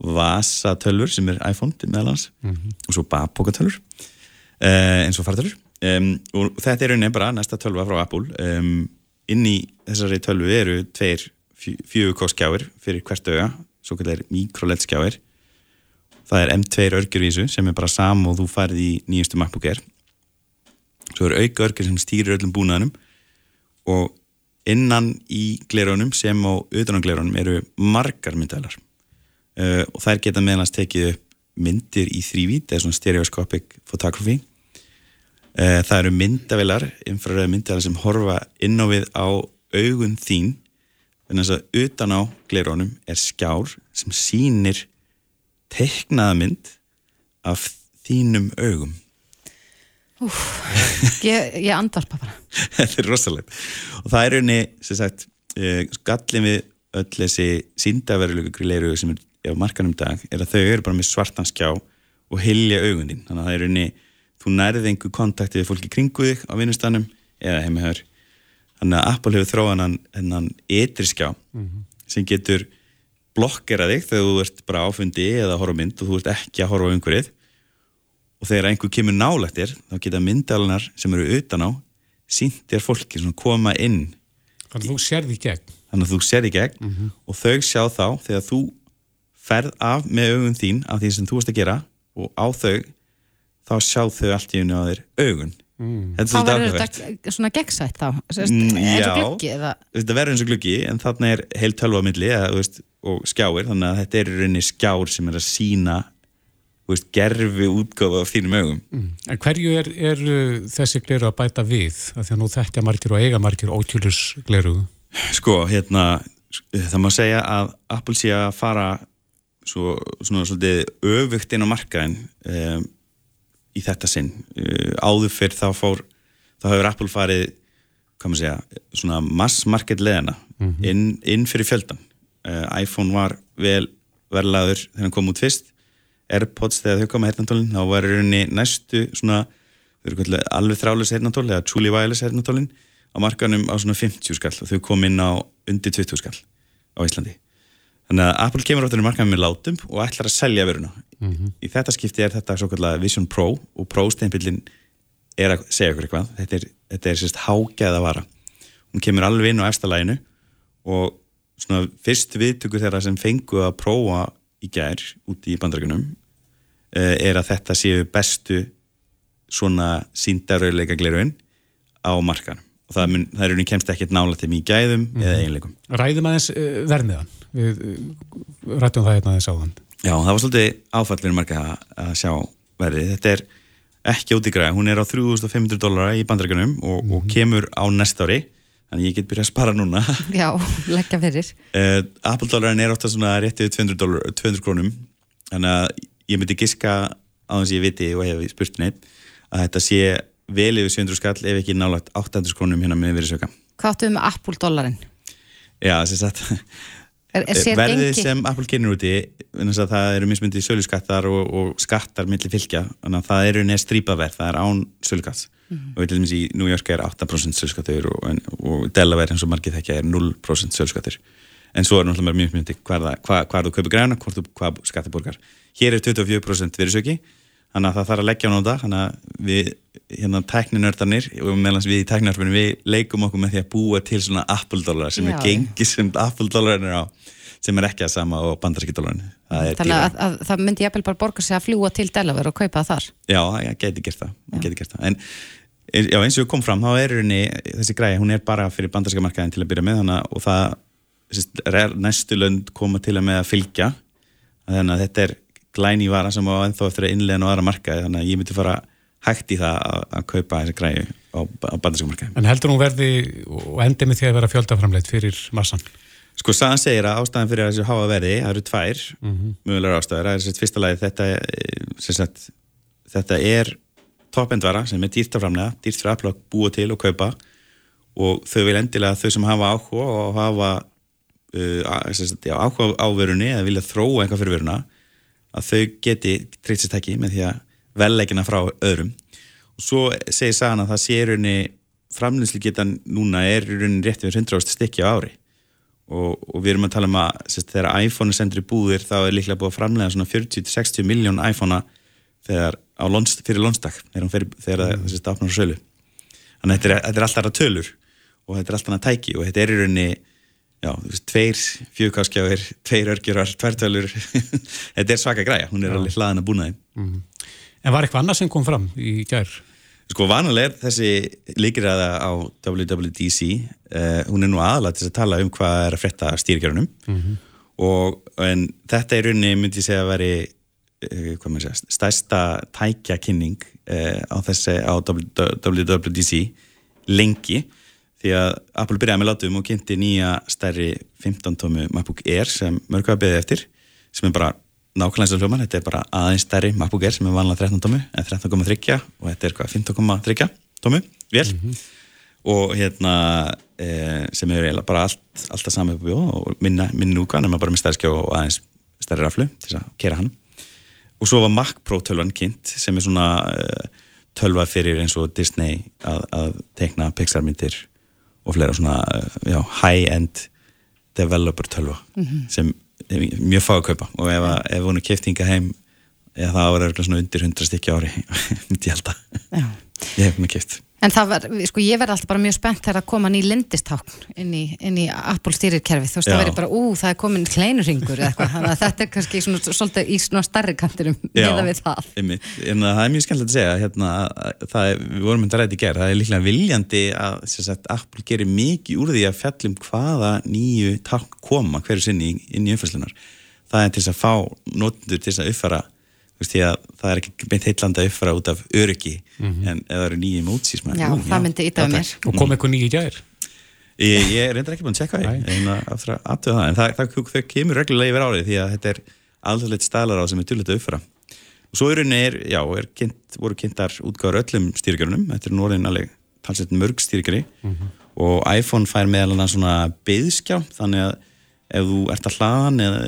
vasatölfur sem er iPhone meðal hans mm -hmm. og svo babokatölfur uh, eins og fartölfur um, og þetta er rauninni bara næsta tölva frá Apple. Um, inn í þessari tölvu eru tveir fjögurkóskjáir fyrir hvert auga, svo kallar mikroleddskjáir það er M2 örgjurvísu sem er bara sam og þú farið í nýjastu MacBook Air. Svo eru auka örgjur sem stýrir öllum búnaðunum og innan í glerónum sem á auðvitaðan glerónum eru margar myndaðlar uh, og þær geta meðlans tekið upp myndir í þrývít eða svona stereoscopic photography. Uh, það eru myndavilar infraröða myndavilar sem horfa inn á við á augun þín en þess að utan á gleirónum er skjár sem sínir teiknaða mynd af þínum augum. Úf, ég, ég andarpa bara. Þetta er rosalegt. Og það er unni, sem sagt, uh, skallin við öll þessi síndaveruleika gleiru sem er á markanum dag er að þau eru bara með svartan skjá og hilja augun þín. Þannig að það er unni, þú nærið einhver kontakti við fólki kringu þig á vinnustanum eða heimihör þannig að Apple hefur þróan hennan ytri skjá sem getur blokkera þig þegar þú ert bara áfundi eða horfa mynd og þú ert ekki að horfa á einhverjið og þegar einhver kemur nálægt þér þá geta myndalunar sem eru utan á sínt þér fólki svona koma inn Þannig að þú sérði í gegn. þannig að þú sér í gegn og þau sjá þá þegar þú ferð af með augun þín af því sem þú varst að gera og á þau þá sjá þau allt í unni á þér augun þetta er Þá svolítið verður þetta svona gegnsætt þá Mm, eins og já. gluggi eða þetta verður eins og gluggi en þarna er heil tölva á milli eða, þú veist, og skjáir þannig að þetta er í rauninni skjár sem er að sína þú veist, gerfi útgáfa af þínum augum En hverju er, er uh, þessi gleru að bæta við? Af því að nú þekkja margir og eiga margir ótjúlus gleru. sko, hérna það má segja að Apple sé að fara svo, svona svolítið öfugt inn á markaðin um, í þetta sinn. Uh, áður fyrr þá fór þá hefur Apple farið segja, svona mass market leðina inn, inn fyrir fjöldan uh, iPhone var vel verðlaður þegar hann kom út fyrst. Airpods þegar þau koma hernatólin þá var rauninni næstu svona alveg þrális hernatól eða truly wireless hernatólin á markanum á svona 50 skall og þau kom inn á undir 20 skall á Íslandi þannig að Apple kemur áttur í markanum með látum og ætlar að selja veruna í þetta skipti er þetta svo kallega Vision Pro og Pro steinbillin er að segja okkur eitthvað. Þetta er, þetta er sérst hágæða vara. Hún kemur alveg inn á efsta læginu og svona fyrst viðtökur þeirra sem fengu að prófa í gær út í bandarækunum er að þetta séu bestu svona síndarauðleika gleruinn á markanum það, mun, það er unni kemst ekkert nála til mjög gæðum eða einleikum Ræðum aðeins uh, vermiðan. Við uh, rættum það hérna aðeins áðan. Já, það var svolítið áfallinu marga að, að sjá verðið. Þetta er ekki út í græða, hún er á 3500 dólara í bandarækjunum og, og kemur á næsta ári, þannig ég get byrjað að spara núna. já, leggja fyrir uh, Apple dólarin er ofta svona réttið 200, dollar, 200 krónum, þannig að ég myndi giska á þess að ég viti og hef spurt neitt að þetta sé vel yfir 700 skall ef ekki nálægt 800 krónum hérna með virðisauka. Hvað áttu við með Apple dólarinn? Já, sem sagt, Er, er verðið gengi? sem Apple kynir úti það eru mismyndið söluskattar og, og skattar milli fylgja þannig að það eru neð strípaverð, það er án sölukats og við til dæmis í New York er 8% sölskattur og, og Delaware eins og margir þekkja er 0% sölskattur en svo er náttúrulega mjög myndið hvað, hvað, hvað þú kaupir græna, hvort þú hvað skattir borgar. Hér er 24% verðsöki þannig að það þarf að leggja á nóta þannig að við hérna tækninördarnir og meðlans við í tækninördarnir við leikum okkur með því að búa til svona Apple dólar sem Já, er já. gengi sem Apple dólarin er á sem er ekki að sama á bandarski dólarin það er Þannig að, að það myndi jafnvel bara borga sig að fljúa til Delaware og kaupa þar. Já, það geti gert það, geti gert það. en já, eins og kom fram þá er henni, þessi græði, hún er bara fyrir bandarska markaðin til að byrja með hana og það sérst, næstu lönd koma til að með að fylgja. Þannig að þetta er glæni vara sem á ennþá eftir að innlega á aðra markaði þannig að ég myndi fara hægt í það að, að kaupa þessi græði á, á bandarska markaði. En heldur hún verði og endi með því að vera fjöldaframleitt fyrir massan? Sko, sagan segir að ástæðan fyrir að þessu háa verði, það eru tvær mögulegar ástæður, það er sérst fyrsta lagi þetta, sagt, þetta er toppendvara sem er dýrt að framlega, dýrt fyrir Apple að búa til og kaupa. Og þau vil endilega þau sem hafa áhuga og hafa uh, sagt, já, áhuga á verunni eða vilja þróa eitthvað fyrir veruna að þau geti treyst sér tæki með því að velleggina frá öðrum. Og svo segir sagan að það sé í rauninni framlýslu getan núna er í rauninni rétt við 100 stykki á ári. Og, og við erum að tala um að sérst, þegar iPhone sendur í búðir þá er líklega búið að framlega svona 40-60 miljón iPhone-a þegar á lóns, fyrir lónstak þegar, það sérst, opnar á sölu. Þannig að þetta er, þetta er alltaf tölur og þetta er alltaf tæki og þetta er í rauninni já, þú veist, tveir fjögkáskjáir tveir örgjurar, tværtölur. Þetta er svaka græja, hún er alveg hlaðin að búna þeim En var eitthvað annað sem kom fram í gær? Sko vanalega er þessi líkiraða á WWDC uh, hún er nú aðalega til að tala um hvað er að frétta stýrgjörunum og en þetta er rauninni myndi ég segja að veri uh, segja, stærsta tækjakynning uh, á þessi á WWDC lengi því að Apple byrjaði með látum og kynnti nýja stærri 15 tómu MacBook Air sem mörg að beðið eftir sem er bara nákvæmlega eins og hljómar, þetta er bara aðeins stærri MacBook Air sem er vanlega 13 tómu en 13,3 og þetta er hvað 15,3 tómu, vel og hérna e, sem er eiginlega bara allt, alltaf saman upp og minna, minna úka nema bara með stærskjá og aðeins stærri raflu til að kera hann. Og svo var Mac Pro tölvan kynnt sem er svona uh, tölva fyrir eins og Disney að, að tekna Pixar myndir og fleira svona já, high-end developer tölva Mhm. sem er mjög fá að kaupa. Og ef, að- ef hún er keftinga heim eða það var eitthvað svona undir 100 stykki ári myndi ég held að ég hef að keft En það var, sko, ég verði alltaf bara mjög spennt þegar að koma ný lindistákn inn í, inn í Apple stýrirkerfi, þú veist, það verði bara, ú, það er komin kleinurringur eða eitthvað, þannig að þetta er kannski svona, svolítið í svona starri kantirum meða við það. einmitt, en það er mjög skemmtilegt að segja hérna, að það er, við vorum þetta rætt í gerð það er líklega viljandi að sem sagt, Apple gerir mikið úr því að fjallum hvaða nýju takk koma hverju sinni inn, í umfærslunar það er til þess að fá notendur til þess að uppfara því að það er ekki beint heitlanda að uppfara út af öryggi en ef það eru nýju mótsís Já, það myndi ýta við mér. Og kom eitthvað nýju gær? Ég, ég er reyndar ekki búin að tjekka því. En það, en það, það, það, það kemur reglulega yfir árið því að þetta er alþjóðleitt stælar á sem er dullet að uppfara og svo í rauninni er, já, er kynnt, voru kynntar útgáður öllum stýrigjörunum þetta er núorðin alveg talsett mörg stýrigjari og iPhone fær meðal annars svona beðskjá þannig að ef þú ert að hlaðan eða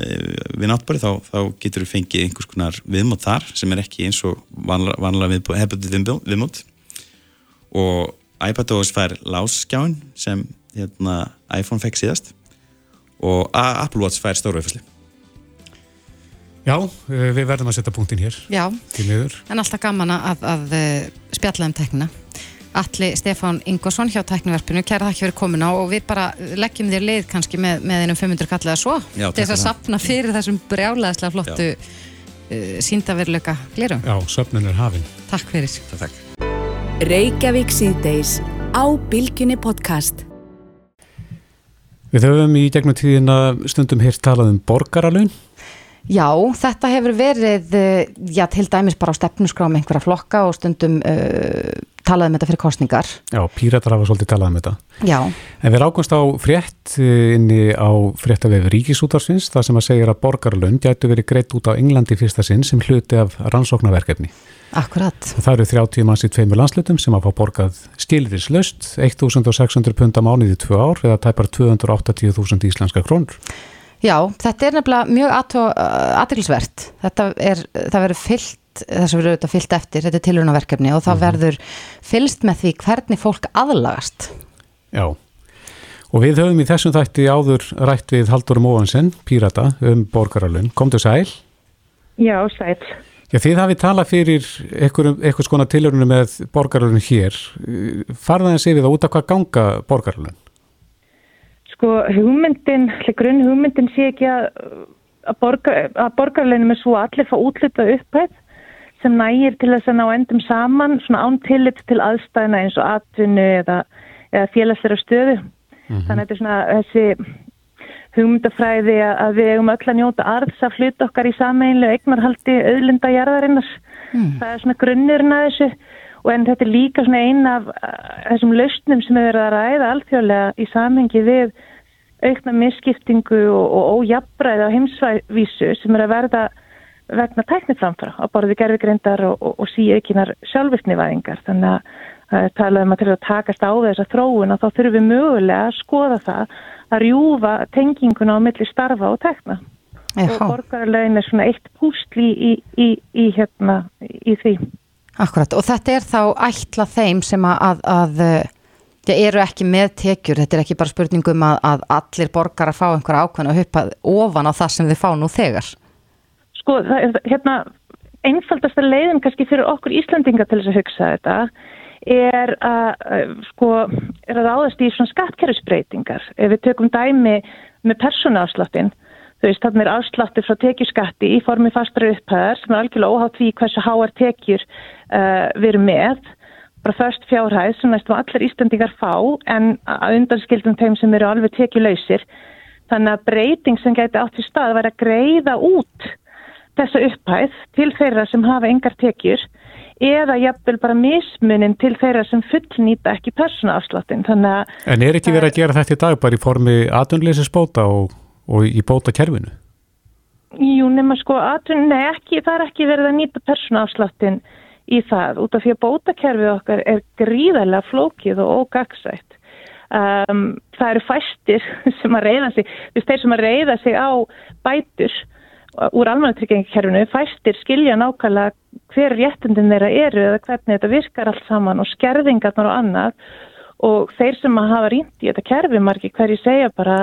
við náttbæri þá, þá getur þú fengið einhvers konar viðmót þar sem er ekki eins og vanlega, vanlega hefðbundið viðmót. Og iPadOS fær lásskjáin sem hérna, iPhone fekk síðast. Og Apple Watch fær stóru uppfæsli Já, eh, við verðum að setja punktin hér. Já, en alltaf gaman að, að eh, spjalla um teknina. Alli Stefán Ingvarsson hjá tekniverfinu, kæra þakki fyrir komuna og við bara leggjum þér leið kannski með, með einum 500 kallega svo Já, til þess að takk sapna fyrir þessum brjálæðislega flottu uh, síndaveruleika glerum. Já, söfnun er hafin. Takk fyrir. Takk. Reykjavík síðdeis á Bilginni podcast. Við höfum í gegnum tíðina stundum hér talað um borgaralun. Já, þetta hefur verið, eh, já, til dæmis bara á stefnuskrám einhverja flokka og stundum uh, talað um þetta fyrir kostningar. Já, píratar hafa svolítið talað um þetta. Já, En við rákumst á frétt eh, inni á fréttavefi Ríkisútarsins þar sem að segja að borgaralun gætu verið greitt út á Englandi fyrsta sinn sem hluti af rannsóknarverkefni. akkurat. Það eru 30 manns í tveimur landslutum sem fá borgað skilriðslaust 1.600 pund á mánuði tvö ár eða tæpar 280.000 íslenska krónur. Já, þetta er nefnilega mjög aðtilsvert. Þetta er, það verður fyllt, þess að verður auðvitað fyllt eftir, þetta er tilhörnaverkefni og það verður fylst með því hvernig fólk aðlagast. Já. Og við höfum í þessum þætti áður rætt við Haldur Móhansen, pírata, um borgaralun. Komdu sæl. Já, sæl. Já, þið hafið talað fyrir eitthvað skona tilhörunum með borgaralun hér. Farðaðin sé við það út af hvað ganga borgaralun? Sko, hugmyndin, grunn hugmyndin sé ekki að, að, borgar, að borgarleginu með svo að allir fá útlita upphæð sem nægir til þess að ná endum saman, svona án tillit til aðstæðina eins og atvinnu eða, eða félagsleira stöðu. Þannig að þetta er svona þessi hugmyndafræði að að við eigum öll að njóta arðs af hlut okkar í sameinlega eignarhaldi auðlinda jarðarinnar. Það er svona grunnurinn að þessu og en þetta er líka svona eina af uh, þessum lausnum sem er verið að ræða alþjóðlega í samhengi við aukna misskiptingu og, og ójabræði á heimsvísu sem er að verða vegna tækniframfara á borði gerfigreindar og, og, og síaukinar sjálfvirknivæðingar. Þannig að það er talað um að til að takast á þessa þróun og þá þurfum við mögulega að skoða það að rjúfa tenginguna á milli starfa og tekna. Og borgarlegin er svona eitt pústli í, í, í, hérna, í því. Akkurat, og þetta er þá ætla þeim sem að, að, að já, eru ekki með tekjur, þetta er ekki bara spurningum að, að allir borgar að fá einhverja ákveðna að huppa ofan á það sem þið fá nú þegar. Sko, það hérna einfaldasta leiðin kannski fyrir okkur Íslandinga til þess að hugsa þetta er að, sko, er að ráðast í svona skattkerfisbreytingar. Ef við tökum dæmi með persónaafsláttinn, þú veist, þannig er afslátti frá tekjuskatti í formi fastari upphæðar sem er algjörlega óhátt því hversu háar tekjur uh, við erum með, bara först fjárhæð sem næstum allir Íslandingar fá en að undanskildum þeim sem eru alveg tekjulausir. Þannig að breyting sem gæti átt í stað var að greiða út þessa upphæð til þeirra sem hafa engar tekjur eða jafnvel bara mismunin til þeirra sem fullnýta ekki persónaafsláttin. En er ekki verið að gera þetta í dag bara í formi aðunleysisbóta og, og í bótakerfinu? Jú, nema sko, atun, nei, ekki, það er ekki verið að nýta persónaafsláttin í það út af því að bótakerfið okkar er gríðarlega flókið og ógagsætt. Um, það eru fæstir sem að reyða sig, veist, þeir sem að reyða sig á bætur úr almannatryggingakerfinu fæstir skilja nákvæmlega hver réttundin þeirra eru eða hvernig þetta virkar allt saman og skerðingarnar og annað og þeir sem að hafa rýnt í þetta kerfi margi hverju segja bara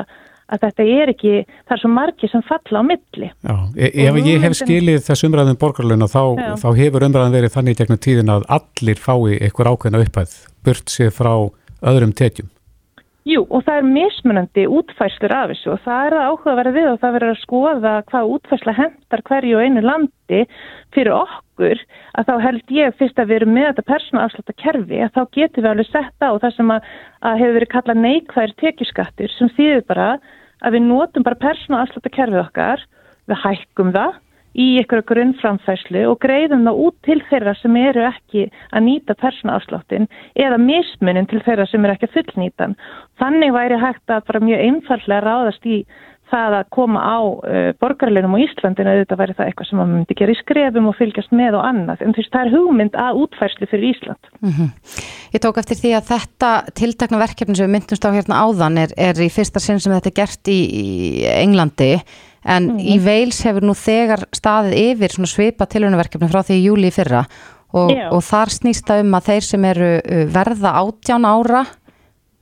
að þetta er ekki, það er svo margi sem falla á milli. Já, e ef ég hef skilið þess umræðin borgarluna þá, þá hefur umræðin verið þannig gegnum tíðin að allir fái einhver ákveðna upphæð burt sér frá öðrum tekjum. Jú, og það er mismunandi útfæslur af þessu og það er að áhuga að vera við og það verður að skoða hvað útfæsla hendar hverju einu landi fyrir okkur að þá held ég fyrst að við erum með þetta persónaafsláta kerfi að þá getum við alveg sett á það sem að, að hefur verið kallað neikvæðir tekjuskattur sem þýðir bara að við notum bara persónaafsláta kerfið okkar, við hækkum það í einhverju grunnframfæslu og greiðum það út til þeirra sem eru ekki að nýta persónaafsláttin eða mismunin til þeirra sem eru ekki að fullnýtan. Þannig væri hægt að bara mjög einfallega ráðast í það að koma á uh, borgarleginum á Íslandinu auðvitað væri það eitthvað sem maður myndi gera í skrefum og fylgjast með og annað en þú veist það er hugmynd að útfærslu fyrir Ísland mm -hmm. Ég tók eftir því að þetta tiltakna verkefni sem við myndumst á hérna áðan er, er í fyrsta sinn sem þetta er gert í, í Englandi en mm -hmm. í Veils hefur nú þegar staðið yfir svona svipa tilhörnuverkefni frá því júli í fyrra og, og þar snýsta um að þeir sem eru verða átján ára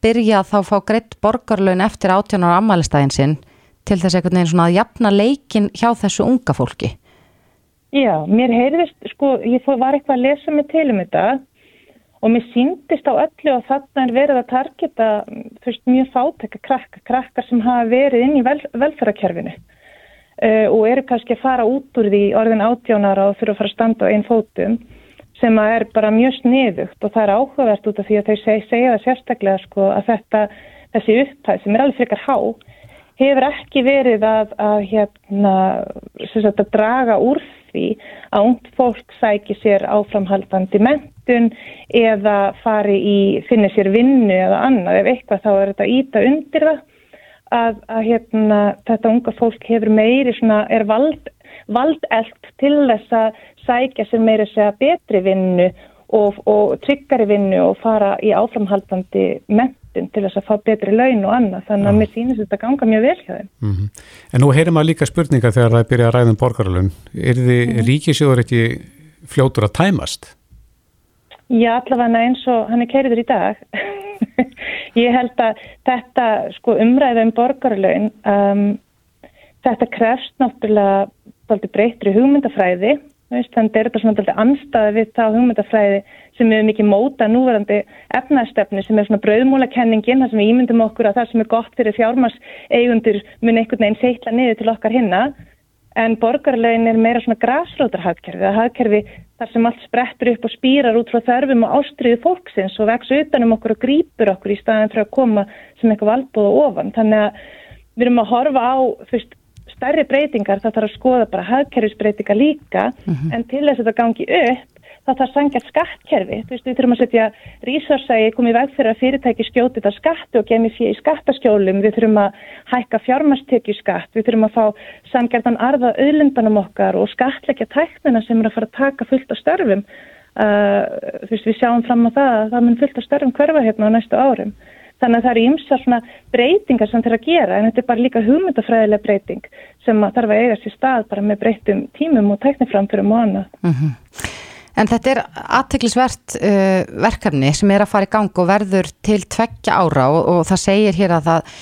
byrja þá fá greitt borgarlaun eftir átján ára ammælistæðin sinn til þess einhvern veginn svona að jafna leikin hjá þessu unga fólki? Já, mér heyrðist, sko, ég var eitthvað að lesa mig til um þetta og mér síndist á öllu og þarna er verið að targeta fyrst mjög fátækka krakka, krakkar sem hafa verið inn í vel, velferðarkerfinu og eru kannski að fara út úr því orðin átjónara og þurfa að fara að standa á einn fótum sem að er bara mjög sniðugt og það er áhugavert út af því að þau seg, segja það sérstaklega sko að þetta, þessi upphæð sem er alveg frekar há hefur ekki verið að, að, hérna, sagt, að draga úr því að ungt fólk sæki sér áframhaldandi mentun eða fari í, finni sér vinnu eða annað. Ef eitthvað þá er þetta íta undir það að, að hérna, þetta unga fólk hefur meiri, svona, er vald, valdelt til þess að sækja sér meiri segja betri vinnu og, og tryggari vinnu og fara í áframhaldandi mentin til þess að fá betri laun og annað þannig að mér sýnist þetta ganga mjög vel hjá þeim mm -hmm. En nú heyrir maður líka spurningar þegar það byrja að ræða um borgarlun er þið mm -hmm. ríkisjóður ekki fljótur að tæmast? Já, allavega eins og hann er keiriður í dag ég held að þetta sko, umræða um borgarlun um, þetta krefst náttúrulega breytri hugmyndafræði. Þannig er þetta svona alltaf anstaði við þá hugmyndafræði sem er mikið móta núverandi efnastefni sem er svona brauðmúlakenningin þar sem við ímyndum okkur að það sem er gott fyrir fjármars eigundur mun einhvern veginn seitla niður til okkar hinna en borgarlegin er meira svona græsrótarhagkerfi það hagkerfi þar sem allt sprettur upp og spýrar út frá þörfum og ástriðu fólksins og vex utanum okkur og grýpur okkur í staðin fyrir að koma sem eitthvað valdbúð og ofan þannig að við erum að horfa á fyrst stærri breytingar það þarf að skoða bara hagkerfisbreytinga líka mm -hmm. en til þess að það gangi upp það þarf sangjart skattkerfi. Þú veist við þurfum að setja resursægi komið veg fyrir að fyrirtæki skjóti þetta skatt og gemi fyrir skattaskjólum. Við þurfum að hækka fjármastekju skatt. Við þurfum að fá sangjartan arða auðlundanum okkar og skattleggja tæknina sem er að fara að taka fullt af störfum. Uh, þú veist við sjáum fram á það að það mun fullt af störfum hverfa hérna á næstu árum. Þannig að það eru ymsa svona breytingar sem að gera en þetta er bara líka hugmyndafræðilega breyting sem þarf að eiga sér stað bara með breytum tímum og tækniframfyrum og annað. Mm -hmm. En þetta er aðteglisvert uh, verkefni sem er að fara í gang og verður til tveggja ára og, og það segir hér að það,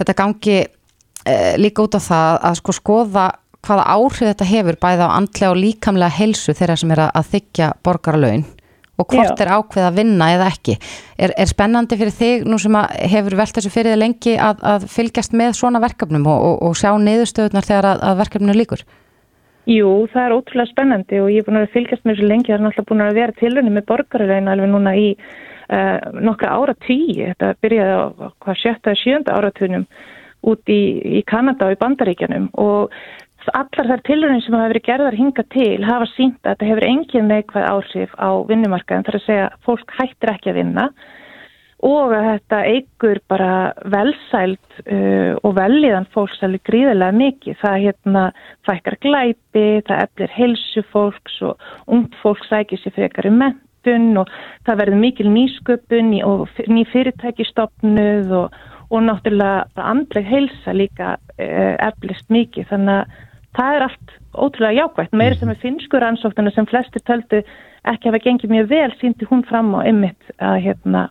þetta gangi uh, líka út á það að sko skoða hvaða áhrif þetta hefur bæða á andlega og líkamlega helsu þeirra sem er að, að þykja borgarlaun og hvort Já. er ákveð að vinna eða ekki. Er, er spennandi fyrir þig nú sem hefur velt þessu fyrir þig lengi að, að fylgjast með svona verkefnum og, og, og sjá niðurstöðunar þegar að, að verkefninu líkur? Jú, það er ótrúlega spennandi og ég er búin að fylgjast með þessu lengi. Það er náttúrulega búin að vera tilvunni með borgarlegin alveg núna í uh, nokkra ára tíu. Þetta byrjaði á hvað sjötta eða sjönda áratunum út í, í Kanada og í Bandaríkjanum og allar þær tilurinn sem hafa verið gerðar hinga til hafa sínt að þetta hefur engin neikvæð áhrif á vinnumarkaðin þar að segja að fólk hættir ekki að vinna og að þetta eigur bara velsælt uh, og veljiðan fólks alveg gríðilega mikið. Það hérna fækkar glæpi, það eflir helsu fólks og ungd fólk sækir sér frekar í mentun og það verður mikil nýsköpun og ný fyrirtækistofnuð og, og náttúrulega andleg helsa líka uh, eflist mikið. Þannig að það er allt ótrúlega jákvægt, meira sem er finsku rannsóknuna sem flestir töldu ekki hafa gengið mjög vel, síndi hún fram á ymmit að, hérna,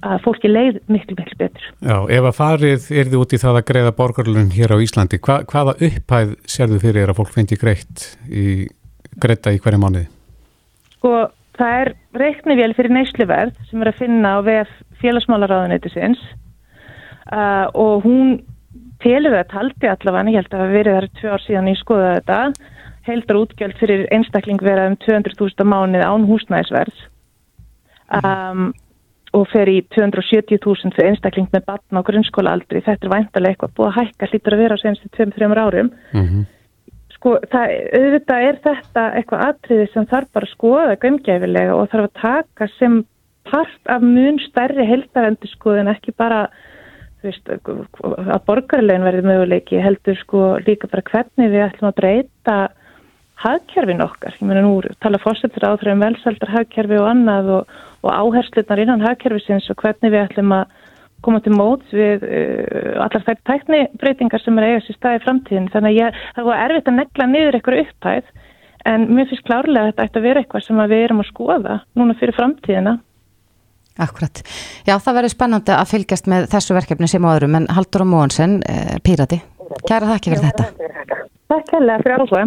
að fólki leið miklu, miklu betur. Já, ef að farið er þið út í það að greiða borgarlun hér á Íslandi, hva, hvaða upphæð sérðu fyrir er að fólk fendi greitt í greita í hverju mánuði? Sko, það er reiknivél fyrir neysluverð sem er að finna á VF félagsmálaráðuneytisins uh, og hún telur það taldi allavega, ég held að það verið þar tvö ár síðan ég skoða þetta, heldar útgjöld fyrir einstakling verað um 200.000 mánið án húsnæðisverðs um, og fer í 270.000 fyrir einstakling með batna á grunnskólaaldri. Þetta er væntalega eitthvað búið að hækka hlýtur að vera á senstu 2-3 árum. Mm -hmm. Sko, það, auðvitað er þetta eitthvað atriði sem þarf bara að skoða gömgæfilega og þarf að taka sem part af mun stærri heldavendu sko en ekki bara veist, að borgarlegin verði möguleiki heldur sko líka bara hvernig við ætlum að breyta hagkerfin okkar. Ég meina nú tala fórsettur áþræðum velsaldar hagkerfi og annað og, og áherslunar innan hagkerfisins og hvernig við ætlum að koma til móts við uh, allar þær tæknibreitingar sem er eigast í staði framtíðin. Þannig að ég, það var erfitt að negla niður eitthvað upphæð en mér finnst klárlega að þetta ætti að vera eitthvað sem við erum að skoða núna fyrir framtíðina. Akkurat. Já, það verður spennandi að fylgjast með þessu verkefni sem á öðrum, en Haldur og Móhansen, eh, Pírati, kæra þakki fyrir þetta. Takk hella fyrir áhuga.